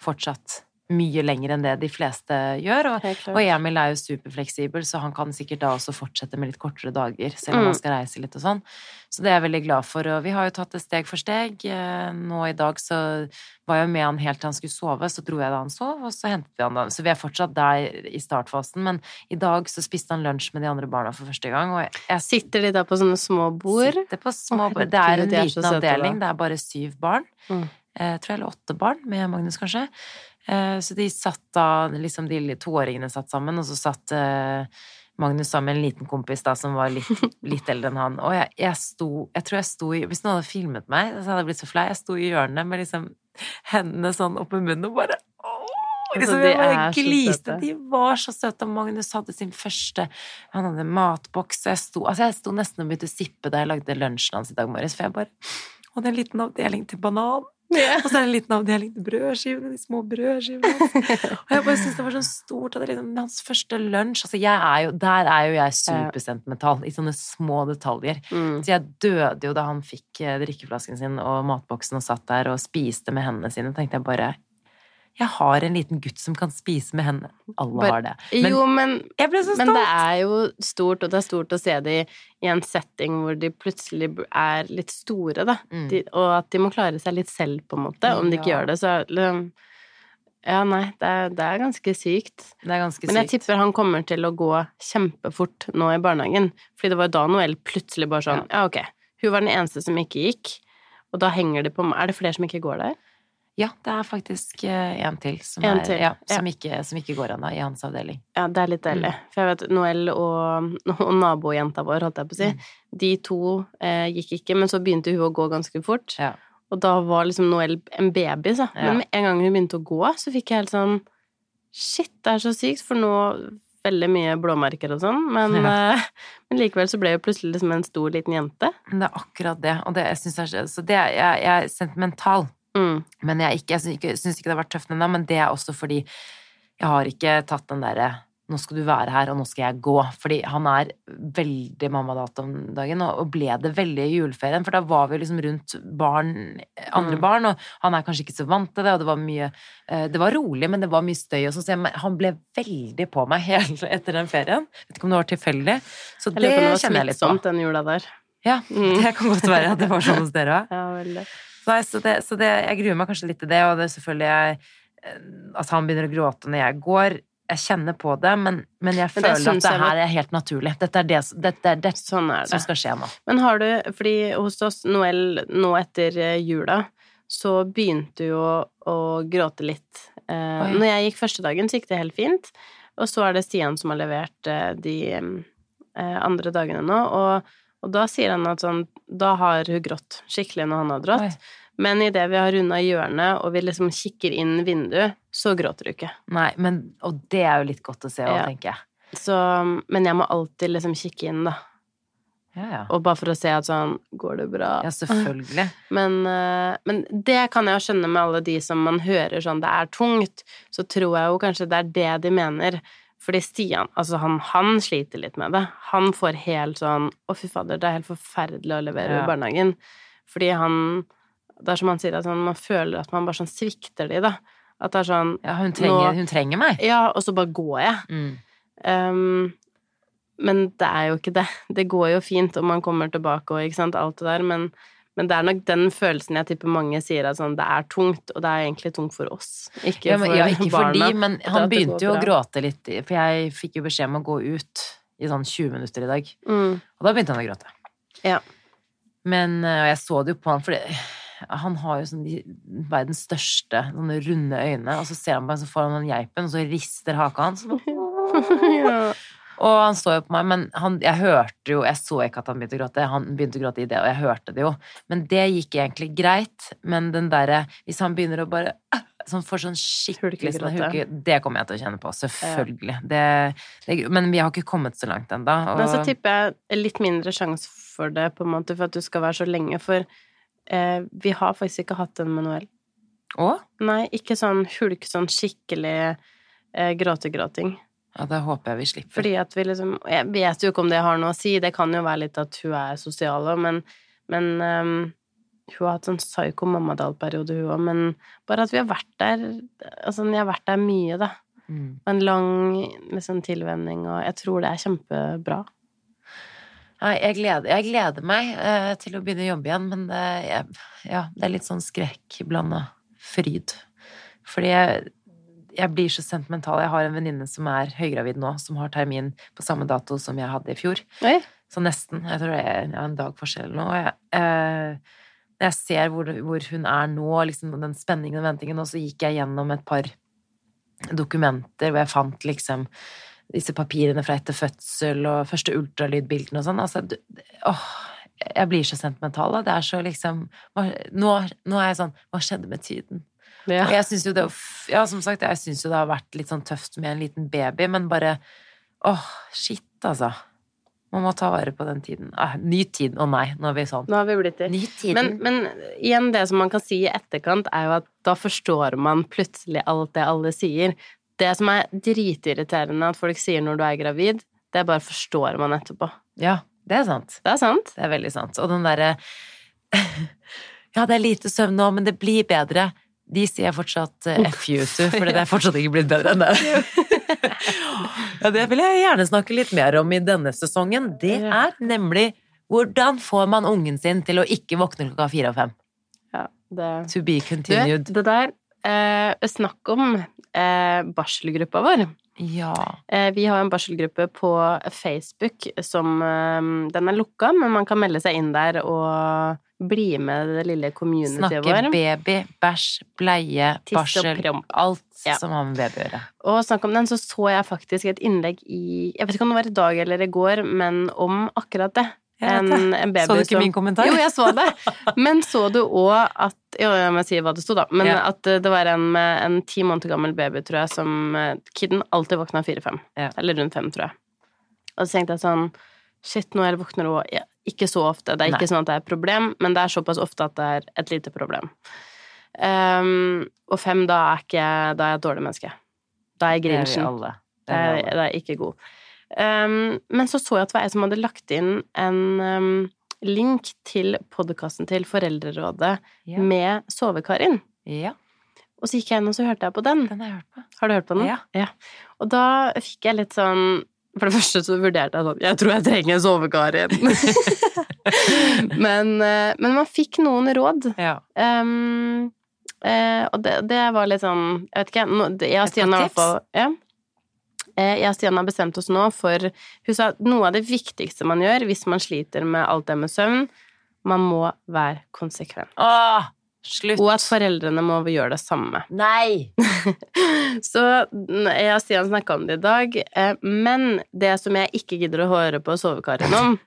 fortsatt mye lenger enn det de fleste gjør. Og, og Emil er jo superfleksibel, så han kan sikkert da også fortsette med litt kortere dager, selv om Mm. han skal reise litt og sånn. Så det er jeg veldig glad for. Og vi har jo tatt det steg for steg. Eh, Nå i dag så var jeg med han helt til han skulle sove, så dro jeg da han sov, og så hentet vi han da. Så vi er fortsatt der i startfasen, men i dag så spiste han lunsj med de andre barna for første gang, og jeg, Sitter de da på sånne små bord? Sitter på små bord. Det er en liten avdeling. Det er bare syv barn. Mm. Jeg tror jeg, eller åtte barn, med Magnus, kanskje. Eh, så de satt da liksom De toåringene satt sammen, og så satt eh, Magnus sammen med en liten kompis da, som var litt, litt eldre enn han. Og jeg, jeg sto Jeg tror jeg sto i Hvis noen hadde filmet meg, så hadde jeg blitt så flau. Jeg sto i hjørnet med liksom hendene sånn oppi munnen og bare Altså, Liksom, de jeg bare gliste. De var så søte. Og Magnus hadde sin første Han hadde matboks, jeg sto Altså, jeg sto nesten og begynte å sippe da jeg lagde lunsjen hans i dag morges, for jeg bare Og det er en liten avdeling til banan. Og så er det en liten avdeling til brødskivene, de små brødskivene. Og jeg bare syns det var sånn stort. At det liksom, hans første lunsj altså er jo, Der er jo jeg supersentimental, i sånne små detaljer. Mm. Så jeg døde jo da han fikk eh, drikkeflasken sin og matboksen og satt der og spiste med hendene sine. tenkte jeg bare Jeg har en liten gutt som kan spise med henne. Alle Bare- har det. Men jo, men, jeg ble så men det er jo stort, og det er stort å se det i en setting hvor de plutselig er litt store, da. Mm. De, og at de må klare seg litt selv, på en måte. Om de ikke Ja. gjør det, så er Ja, nei, det er, det er ganske sykt. Det er ganske Men jeg tipper han kommer til å gå kjempefort nå i barnehagen. Fordi det var da Noel plutselig bare sånn Ja, ok. Hun var den eneste som ikke gikk. Og da henger de på meg. Er det flere som ikke går der? Ja, det er faktisk eh, en til som, En er, til, Ja, ja. Ikke, som ikke går ennå, i hans avdeling. Ja, det er litt deilig. Mm. For jeg vet Noel og, og nabojenta vår, holdt jeg på å si, Mm. de to eh, gikk ikke, men så begynte hun å gå ganske fort. Ja. Og da var liksom Noel en baby, så. Men med en gang hun begynte å gå, så fikk jeg helt sånn Shit, det er så sykt, for nå Veldig mye blåmerker og sånn, men, Ja. uh, men likevel så ble hun plutselig liksom en stor, liten jente. Det er akkurat det. Og det, jeg synes er, så det, er- jeg, jeg er sentimental. Mm. Men jeg, ikke, jeg syns ikke, ikke det har vært tøft ennå, men det er også fordi jeg har ikke tatt den derre nå skal du være her, og nå skal jeg gå. Fordi han er veldig mammadata om dagen, og ble det veldig i juleferien. For da var vi liksom rundt barn, andre Mm. barn, og han er kanskje ikke så vant til det, og det var mye eh, Det var rolig, men det var mye støy og sånn, så jeg, han ble veldig på meg helt etter den ferien. Vet ikke om det var tilfeldig. Så Jeg det lurer på om det var kjenner jeg litt på. smittsomt den jula der. Ja, Mm. det kan godt være at det var sånn hos dere òg. Ja, veldig. Nei, så det, så det, jeg gruer meg kanskje litt til det, og det er selvfølgelig jeg, at han begynner å gråte når jeg går. Jeg kjenner på det, men, men jeg Men det føler at det her er helt naturlig. Dette er det, dette er det Sånn er som skal skje nå. Men har du, fordi hos oss, Noel, nå etter eh, jula, så begynte jo å, å gråte litt. Eh, Oi. når jeg gikk første dagen, så gikk det helt fint. Og så er det Stian som har levert eh, de eh, andre dagene nå, og, og da sier han at sånn Da har hun grått skikkelig når han har grått. Oi. Men idet vi har runda hjørnet, og vi liksom kikker inn vinduet, så gråter du ikke. Nei, men, og det er jo litt godt å se òg, Ja. tenker jeg. Så, men jeg må alltid liksom kikke inn, da. Ja, ja. Og bare for å se at sånn Går det bra? ja, selvfølgelig. Men, eh, men det kan jeg jo skjønne med alle de som man hører sånn det er tungt, så tror jeg jo kanskje det er det de mener. Fordi Stian, altså han, han sliter litt med det. Han får helt sånn Å, fy fader, det er helt forferdelig å levere Ja. i barnehagen. Fordi han Det er som han sier, at man føler at man bare sånn svikter de, da. At det er sånn Ja, hun trenger, Nå- hun trenger meg. Ja, og så bare går jeg. Mm. Um, men det er jo ikke det. Det går jo fint, om man kommer tilbake og ikke sant, alt det der, men, Men det er nok den følelsen jeg tipper mange sier at sånn, det er tungt, og det er egentlig tungt for oss. Ikke Ja, men, for ja, ikke for barna. de, men han begynte jo å gråte litt, for jeg fikk jo beskjed om å gå ut i sånn 20 minutter i dag. Mm. Og da begynte han å gråte. Ja. Men, eh, og jeg så det jo på han, for han har jo sånn de, verdens største, sånne runde øyne, og så ser han på meg, så får han den geipen, og så rister haka hans. ja. Og han så jo på meg, men han, jeg hørte jo Jeg så ikke at han begynte å gråte. Han begynte å gråte i det, og jeg hørte det jo. Men det gikk egentlig greit. Men den derre Hvis han begynner å bare Sånn får sånn skikkelig sånn hulke Det kommer jeg til å kjenne på. Selvfølgelig. Det, det, men vi har ikke kommet så langt ennå. Men så tipper jeg litt mindre sjanse for det, på en måte, for at du skal være så lenge. For eh, vi har faktisk ikke hatt en manuell. Å? Nei, ikke sånn hulk, sånn skikkelig eh, gråtegråting. Ja, det håper jeg vi slipper. Fordi at vi liksom Jeg vet jo ikke om det har noe å si, det kan jo være litt at hun er sosial òg, men, men um, hun har hatt sånn psyko mammadal-periode, hun òg, men bare at vi har vært der Altså, jeg har vært der mye, da. Mm. En lang liksom, tilvenning, og jeg tror det er kjempebra. Nei, jeg gleder, jeg gleder meg eh, til å begynne å jobbe igjen, men det, jeg, ja, det er litt sånn skrekkblanda fryd. Fordi jeg, jeg blir så sentimental. Jeg har en venninne som er høygravid nå, som har termin på samme dato som jeg hadde i fjor. Oi. Så nesten. Jeg tror det er en dag forskjell nå. Jeg, eh, jeg ser hvor, hvor hun er nå, liksom, den spenningen og ventingen, og så gikk jeg gjennom et par dokumenter hvor jeg fant liksom disse papirene fra etter fødsel og første ultralydbildene og sånn. Altså, åh, jeg blir så sentimental. Da. Det er så liksom hva, nå, nå er jeg sånn Hva skjedde med tiden? Ja. Og jeg syns jo det Ja, som sagt, jeg syns jo det har vært litt sånn tøft med en liten baby, men bare Åh, shit, altså. Man må ta vare på den tiden. Ah, ny tid. Å nei, nå er vi sånn. Nå har vi blitt det. Men, men igjen, det som man kan si i etterkant, er jo at da forstår man plutselig alt det alle sier. Det som er dritirriterende at folk sier når du er gravid, det bare forstår man etterpå. ja, det er sant. Det er sant. Det er veldig sant. Og den derre Ja, det er lite søvn nå, men det blir bedre. De sier fortsatt eh, F you to, for det er fortsatt ikke blitt bedre enn det. ja, det vil jeg gjerne snakke litt mer om i denne sesongen. Det er nemlig hvordan får man ungen sin til å ikke våkne klokka fire og fem? Ja, det... To be Du, continued. det der eh, Snakk om eh, barselgruppa vår. Ja. Eh, vi har en barselgruppe på Facebook som eh, Den er lukka, men man kan melde seg inn der og bli med det lille communityet Snakke vår. baby, bæsj, bleie, barsel. Alt Ja. som har med baby å gjøre. Og snakk om den, så så jeg faktisk et innlegg i Jeg vet ikke om det var i dag eller i går, men om akkurat det. En, en baby Så du ikke som min kommentar? Jo, jeg så det. Men så du òg at Jo, jeg må si hva det sto, da. Men Ja. at det var en med en ti måneder gammel baby, tror jeg, som eh, Kidden alltid våkna fire-fem. Ja. Eller rundt fem, tror jeg. Og så tenkte jeg sånn Shit, nå er det våkner hun ja, Ikke så ofte. Det er ikke Nei. sånn at det er et problem, men det er såpass ofte at det er et lite problem. Um, og fem, da er ikke Da er jeg et dårlig menneske. Da er jeg Det grinchen. Det Det alle. det er ikke god. Um, men så så jeg at det var jeg som hadde lagt inn en um, link til podkasten til Foreldrerådet Ja. med Sove-Karin. Ja, Og så gikk jeg inn og så hørte jeg på den. den har jeg hørt på. Har du hørt på den? Ja. Ja. Og da fikk jeg litt sånn For det første så vurderte jeg sånn Jeg tror jeg trenger en sovekar igjen. men, eh, men man fikk noen råd. Ja. Um, uh, og det, det var litt sånn Jeg vet ikke, det- jeg og Stian har i hvert fall ja. Eh, Jeg og Stian har bestemt oss nå for Hun sa at noe av det viktigste man gjør hvis man sliter med alt det med søvn, man må være konsekvent. Åh, slutt. Og at foreldrene må gjøre det samme. Nei! Så jeg og Stian snakka om det i dag, eh, men det som jeg ikke gidder å høre på Sovekarin om,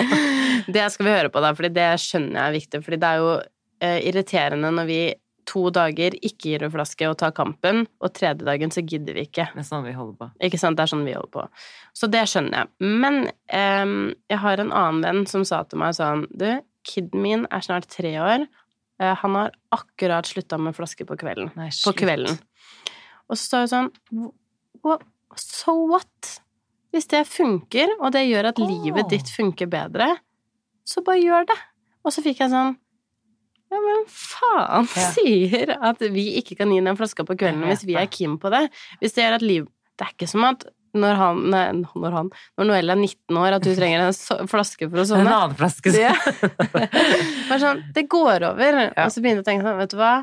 det skal vi høre på, da, fordi det skjønner jeg er viktig. Fordi det er jo eh, irriterende når vi to dager ikke gir flaske og tar kampen, og tredje dagen så gidder vi ikke. Det er sånn vi holder på. Ikke sant? Det er sånn vi holder på. Så det skjønner jeg. Men em, jeg har en annen venn som sa til meg sånn Du, kiden min er snart tre år. Eh, han har akkurat slutta med flaske på kvelden. Nei, På kvelden. Og så sa hun sånn "Wha- So what? Hvis det funker, og det gjør at livet ditt funker bedre, så bare gjør det. Og så fikk jeg sånn ja, men faen Ja. sier at vi ikke kan gi den flaska på kvelden hvis vi er keen på det. Hvis det gjør at liv Det er ikke som at når han, nei, når han Når Noelle er 19 år, at du trenger en so flaske for å En annen flaske. Ja. Bare sånn, det går over. Ja. Og så begynte jeg å tenke sånn, vet du hva?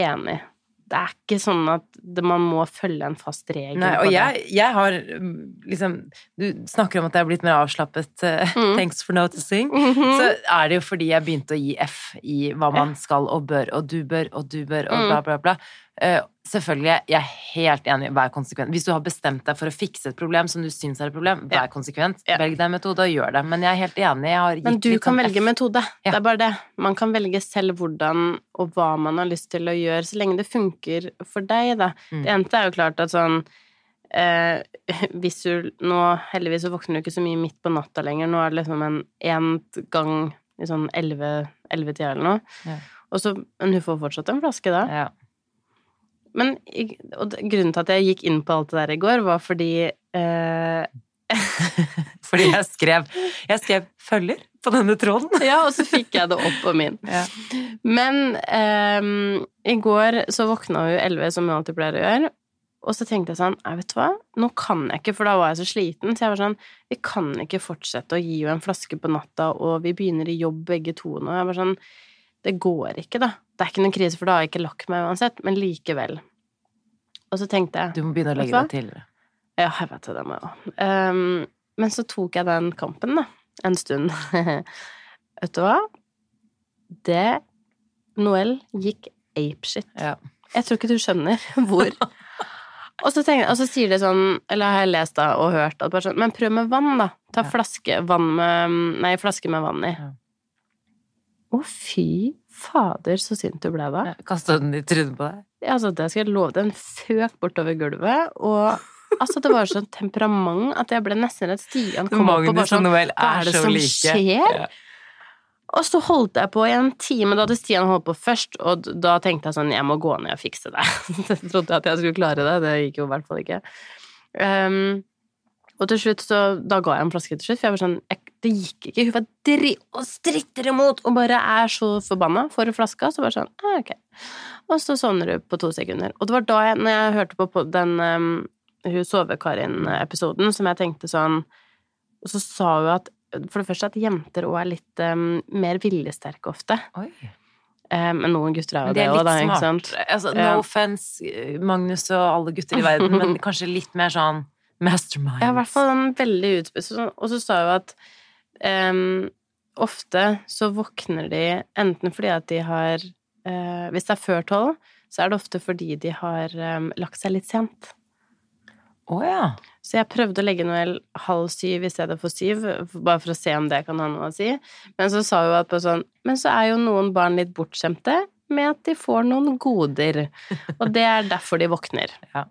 Enig. Det er ikke sånn at det, man må følge en fast regel Nei, på og det. jeg, jeg har mm, liksom Du snakker om at jeg har blitt mer avslappet. eh, Mm. Thanks for noticing. Mhm. Så er det jo fordi jeg begynte å gi F i hva man skal og bør, og du bør, og du bør, og bla bla, bla, bla. Selvfølgelig, jeg er helt enig, vær konsekvent. Hvis du har bestemt deg for å fikse et problem som du syns er et problem, vær Ja. konsekvent. Ja. Velg deg en metode og gjør det. Men jeg er helt enig. Jeg har gitt Men du kan sånn velge F. metode. Ja. Det er bare det. Man kan velge selv hvordan og hva man har lyst til å gjøre, så lenge det funker for deg, da. Mm. Det eneste er jo klart at sånn eh, Hvis du nå Heldigvis så våkner du ikke så mye midt på natta lenger. Nå er det liksom en én gang i sånn elleve-tida eller noe. Ja. Og så, men hun får fortsatt en flaske da. Ja. Men grunnen til at jeg gikk inn på alt det der i går, var fordi eh, Fordi jeg skrev Jeg skrev 'følger' på denne tråden. Ja, og så fikk jeg det opp på min. Ja. Men eh, i går så våkna hun elleve, som hun alltid pleier å gjøre. Og så tenkte jeg sånn, nei, vet du hva, nå kan jeg ikke, for da var jeg så sliten. Så jeg var sånn, vi kan ikke fortsette å gi henne en flaske på natta, og vi begynner i jobb begge to nå. Jeg var sånn, det går ikke, da. Det er ikke noen krise, for da har jeg ikke lagt meg uansett, men likevel. Og så tenkte jeg Du må begynne å legge deg tidligere. ja, jeg vet det, det må jeg òg. Ehm, men så tok jeg den kampen, da, en stund. vet du hva? Det Noel gikk apeshit. Ja. Jeg tror ikke du skjønner hvor. Og så, tenker, og så sier de sånn, eller har jeg lest da og hørt at bare sånn, men prøv med vann, da. Ta Ja. flaske, vann med, nei, flaske med vann i. Ja. Å, fy fader, så sint du ble da. Kasta den i trynet på deg? Altså, det skal jeg love deg. Den føk bortover gulvet, og altså, det var sånn temperament at jeg ble nesten redd Stian kom opp og bare sånn Hva er er det som like. skjer? Ja. Og så holdt jeg på i en time. Da hadde Stian holdt på først, og da tenkte jeg sånn Jeg må gå ned og fikse det. Jeg trodde jeg at jeg skulle klare det. Det gikk jo i hvert fall ikke. Um, og til slutt så Da ga jeg en flaske til slutt, for jeg var sånn jeg, Det gikk ikke. Hun var dri og stritter imot og bare er så forbanna for flaska. Så bare sånn ah, Ok. Og så sovner du på to sekunder. Og det var da jeg, når jeg hørte på, den um, hun Sove-Karin-episoden, som jeg tenkte sånn Og så sa hun at for det første at jenter òg er litt um, mer viljesterke ofte. Oi. Eh, men noen gutter er jo det òg, da, ikke sant? Altså, no Ja. offense, Magnus og alle gutter i verden, men kanskje litt mer sånn masterminds. Ja, i hvert fall en veldig utspist. Og så sa hun at em, ofte så våkner de enten fordi at de har eh, Hvis det er før tolv, så er det ofte fordi de har em, lagt seg litt sent. Å ja. Så jeg prøvde å legge Noel halv syv i stedet for syv, bare for å se om det kan ha noe å si. Men så sa hun at på sånn Men så er jo noen barn litt bortskjemte med at de får noen goder. Og det er derfor de våkner. Ja.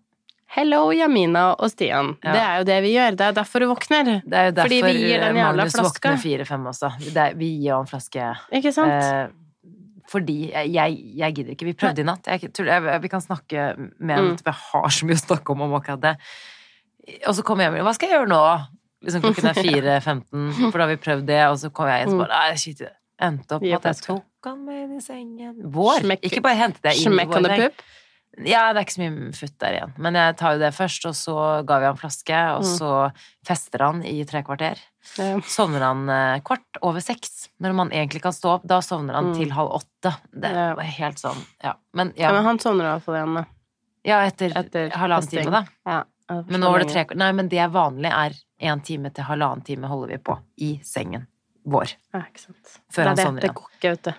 Hello, Jamina og Stian. Ja. Det er jo det vi gjør. Det er derfor du våkner. Det er jo Fordi derfor vi gir den jævla Magnus flaska. våkner fire-fem også. Det vi gir jo en flaske Ikke sant? eh, fordi jeg, jeg, gidder ikke. Vi prøvde i natt. Jeg, jeg, vi kan snakke med Mm. en for jeg har så mye å snakke om om akkurat det. Og så kom jeg hjem Hva skal jeg gjøre nå? Liksom klokken er 4.15, for da har vi prøvd det, og så kom jeg inn og så bare Nei, shit. Endte opp med at jeg tok han med inn i sengen. Vår. Ikke bare hente det inn i vår. Ja, det er ikke så mye futt der igjen. Men jeg tar jo det først, og så ga vi han flaske, og Mm. så fester han i tre kvarter. Ja. Sovner han eh, kvart over seks, når man egentlig kan stå opp. Da sovner han Mm. til halv åtte. Det Ja. helt sånn, ja. Men Ja, men han sovner i hvert fall igjen, da. ja etter, Etter halvannen time, da. Ja. Men nå var det tre Nei, men det er vanlig er én time til halvannen time holder vi på i sengen vår. Ja, ikke sant. Før det han er det. sovner Det igjen. går ikke, vet du.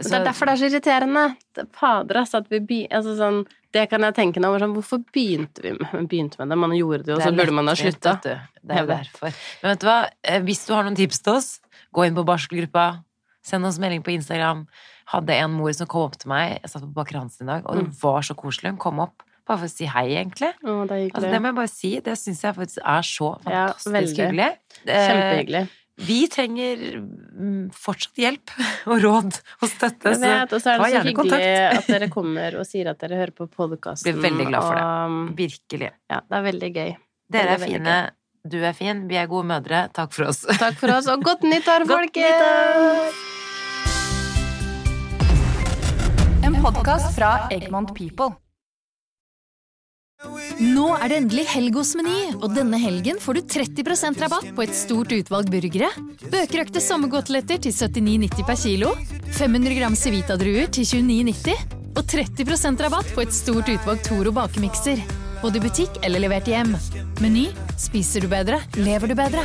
Så- det er derfor det er så irriterende. Det- Fader, altså, at vi be... Altså sånn Det kan jeg tenke nå. Sånn, hvorfor begynte vi med, begynte med det? Man gjorde det jo, Det så burde man ha slutta. Det er jo derfor. Men vet du hva? Eh, Hvis du har noen tips til oss, gå inn på barselgruppa. Send oss melding på Instagram. Hadde en mor som kom opp til meg, jeg satt på Baker Hansen i dag, og hun Mm. var så koselig. Hun kom opp bare for å si hei, egentlig. Å, det Altså, det. det må jeg bare si. Det syns jeg faktisk er så fantastisk ja, hyggelig. Eh, Kjempehyggelig. Vi trenger mm, fortsatt hjelp og råd og støtte. Jeg vet, og så er det så hyggelig at dere kommer og sier at dere hører på podkasten. Blir veldig glad for det. Virkelig. Ja, det er veldig gøy. Dere er fine. Du er fin. Vi er gode mødre. Takk for oss. Takk for oss, og godt nyttår, Godt folkens! En podkast fra Egmont People. Nå er det endelig helg hos Meny, og denne helgen får du 30% rabatt på et stort utvalg burgere. Bøkerøkte sommergodteletter til 79,90 per kilo. 500 gram Civita-druer til 29,90. Og 30% rabatt på et stort utvalg Toro bakemikser. Både i butikk eller levert hjem. Meny spiser du bedre, lever du bedre.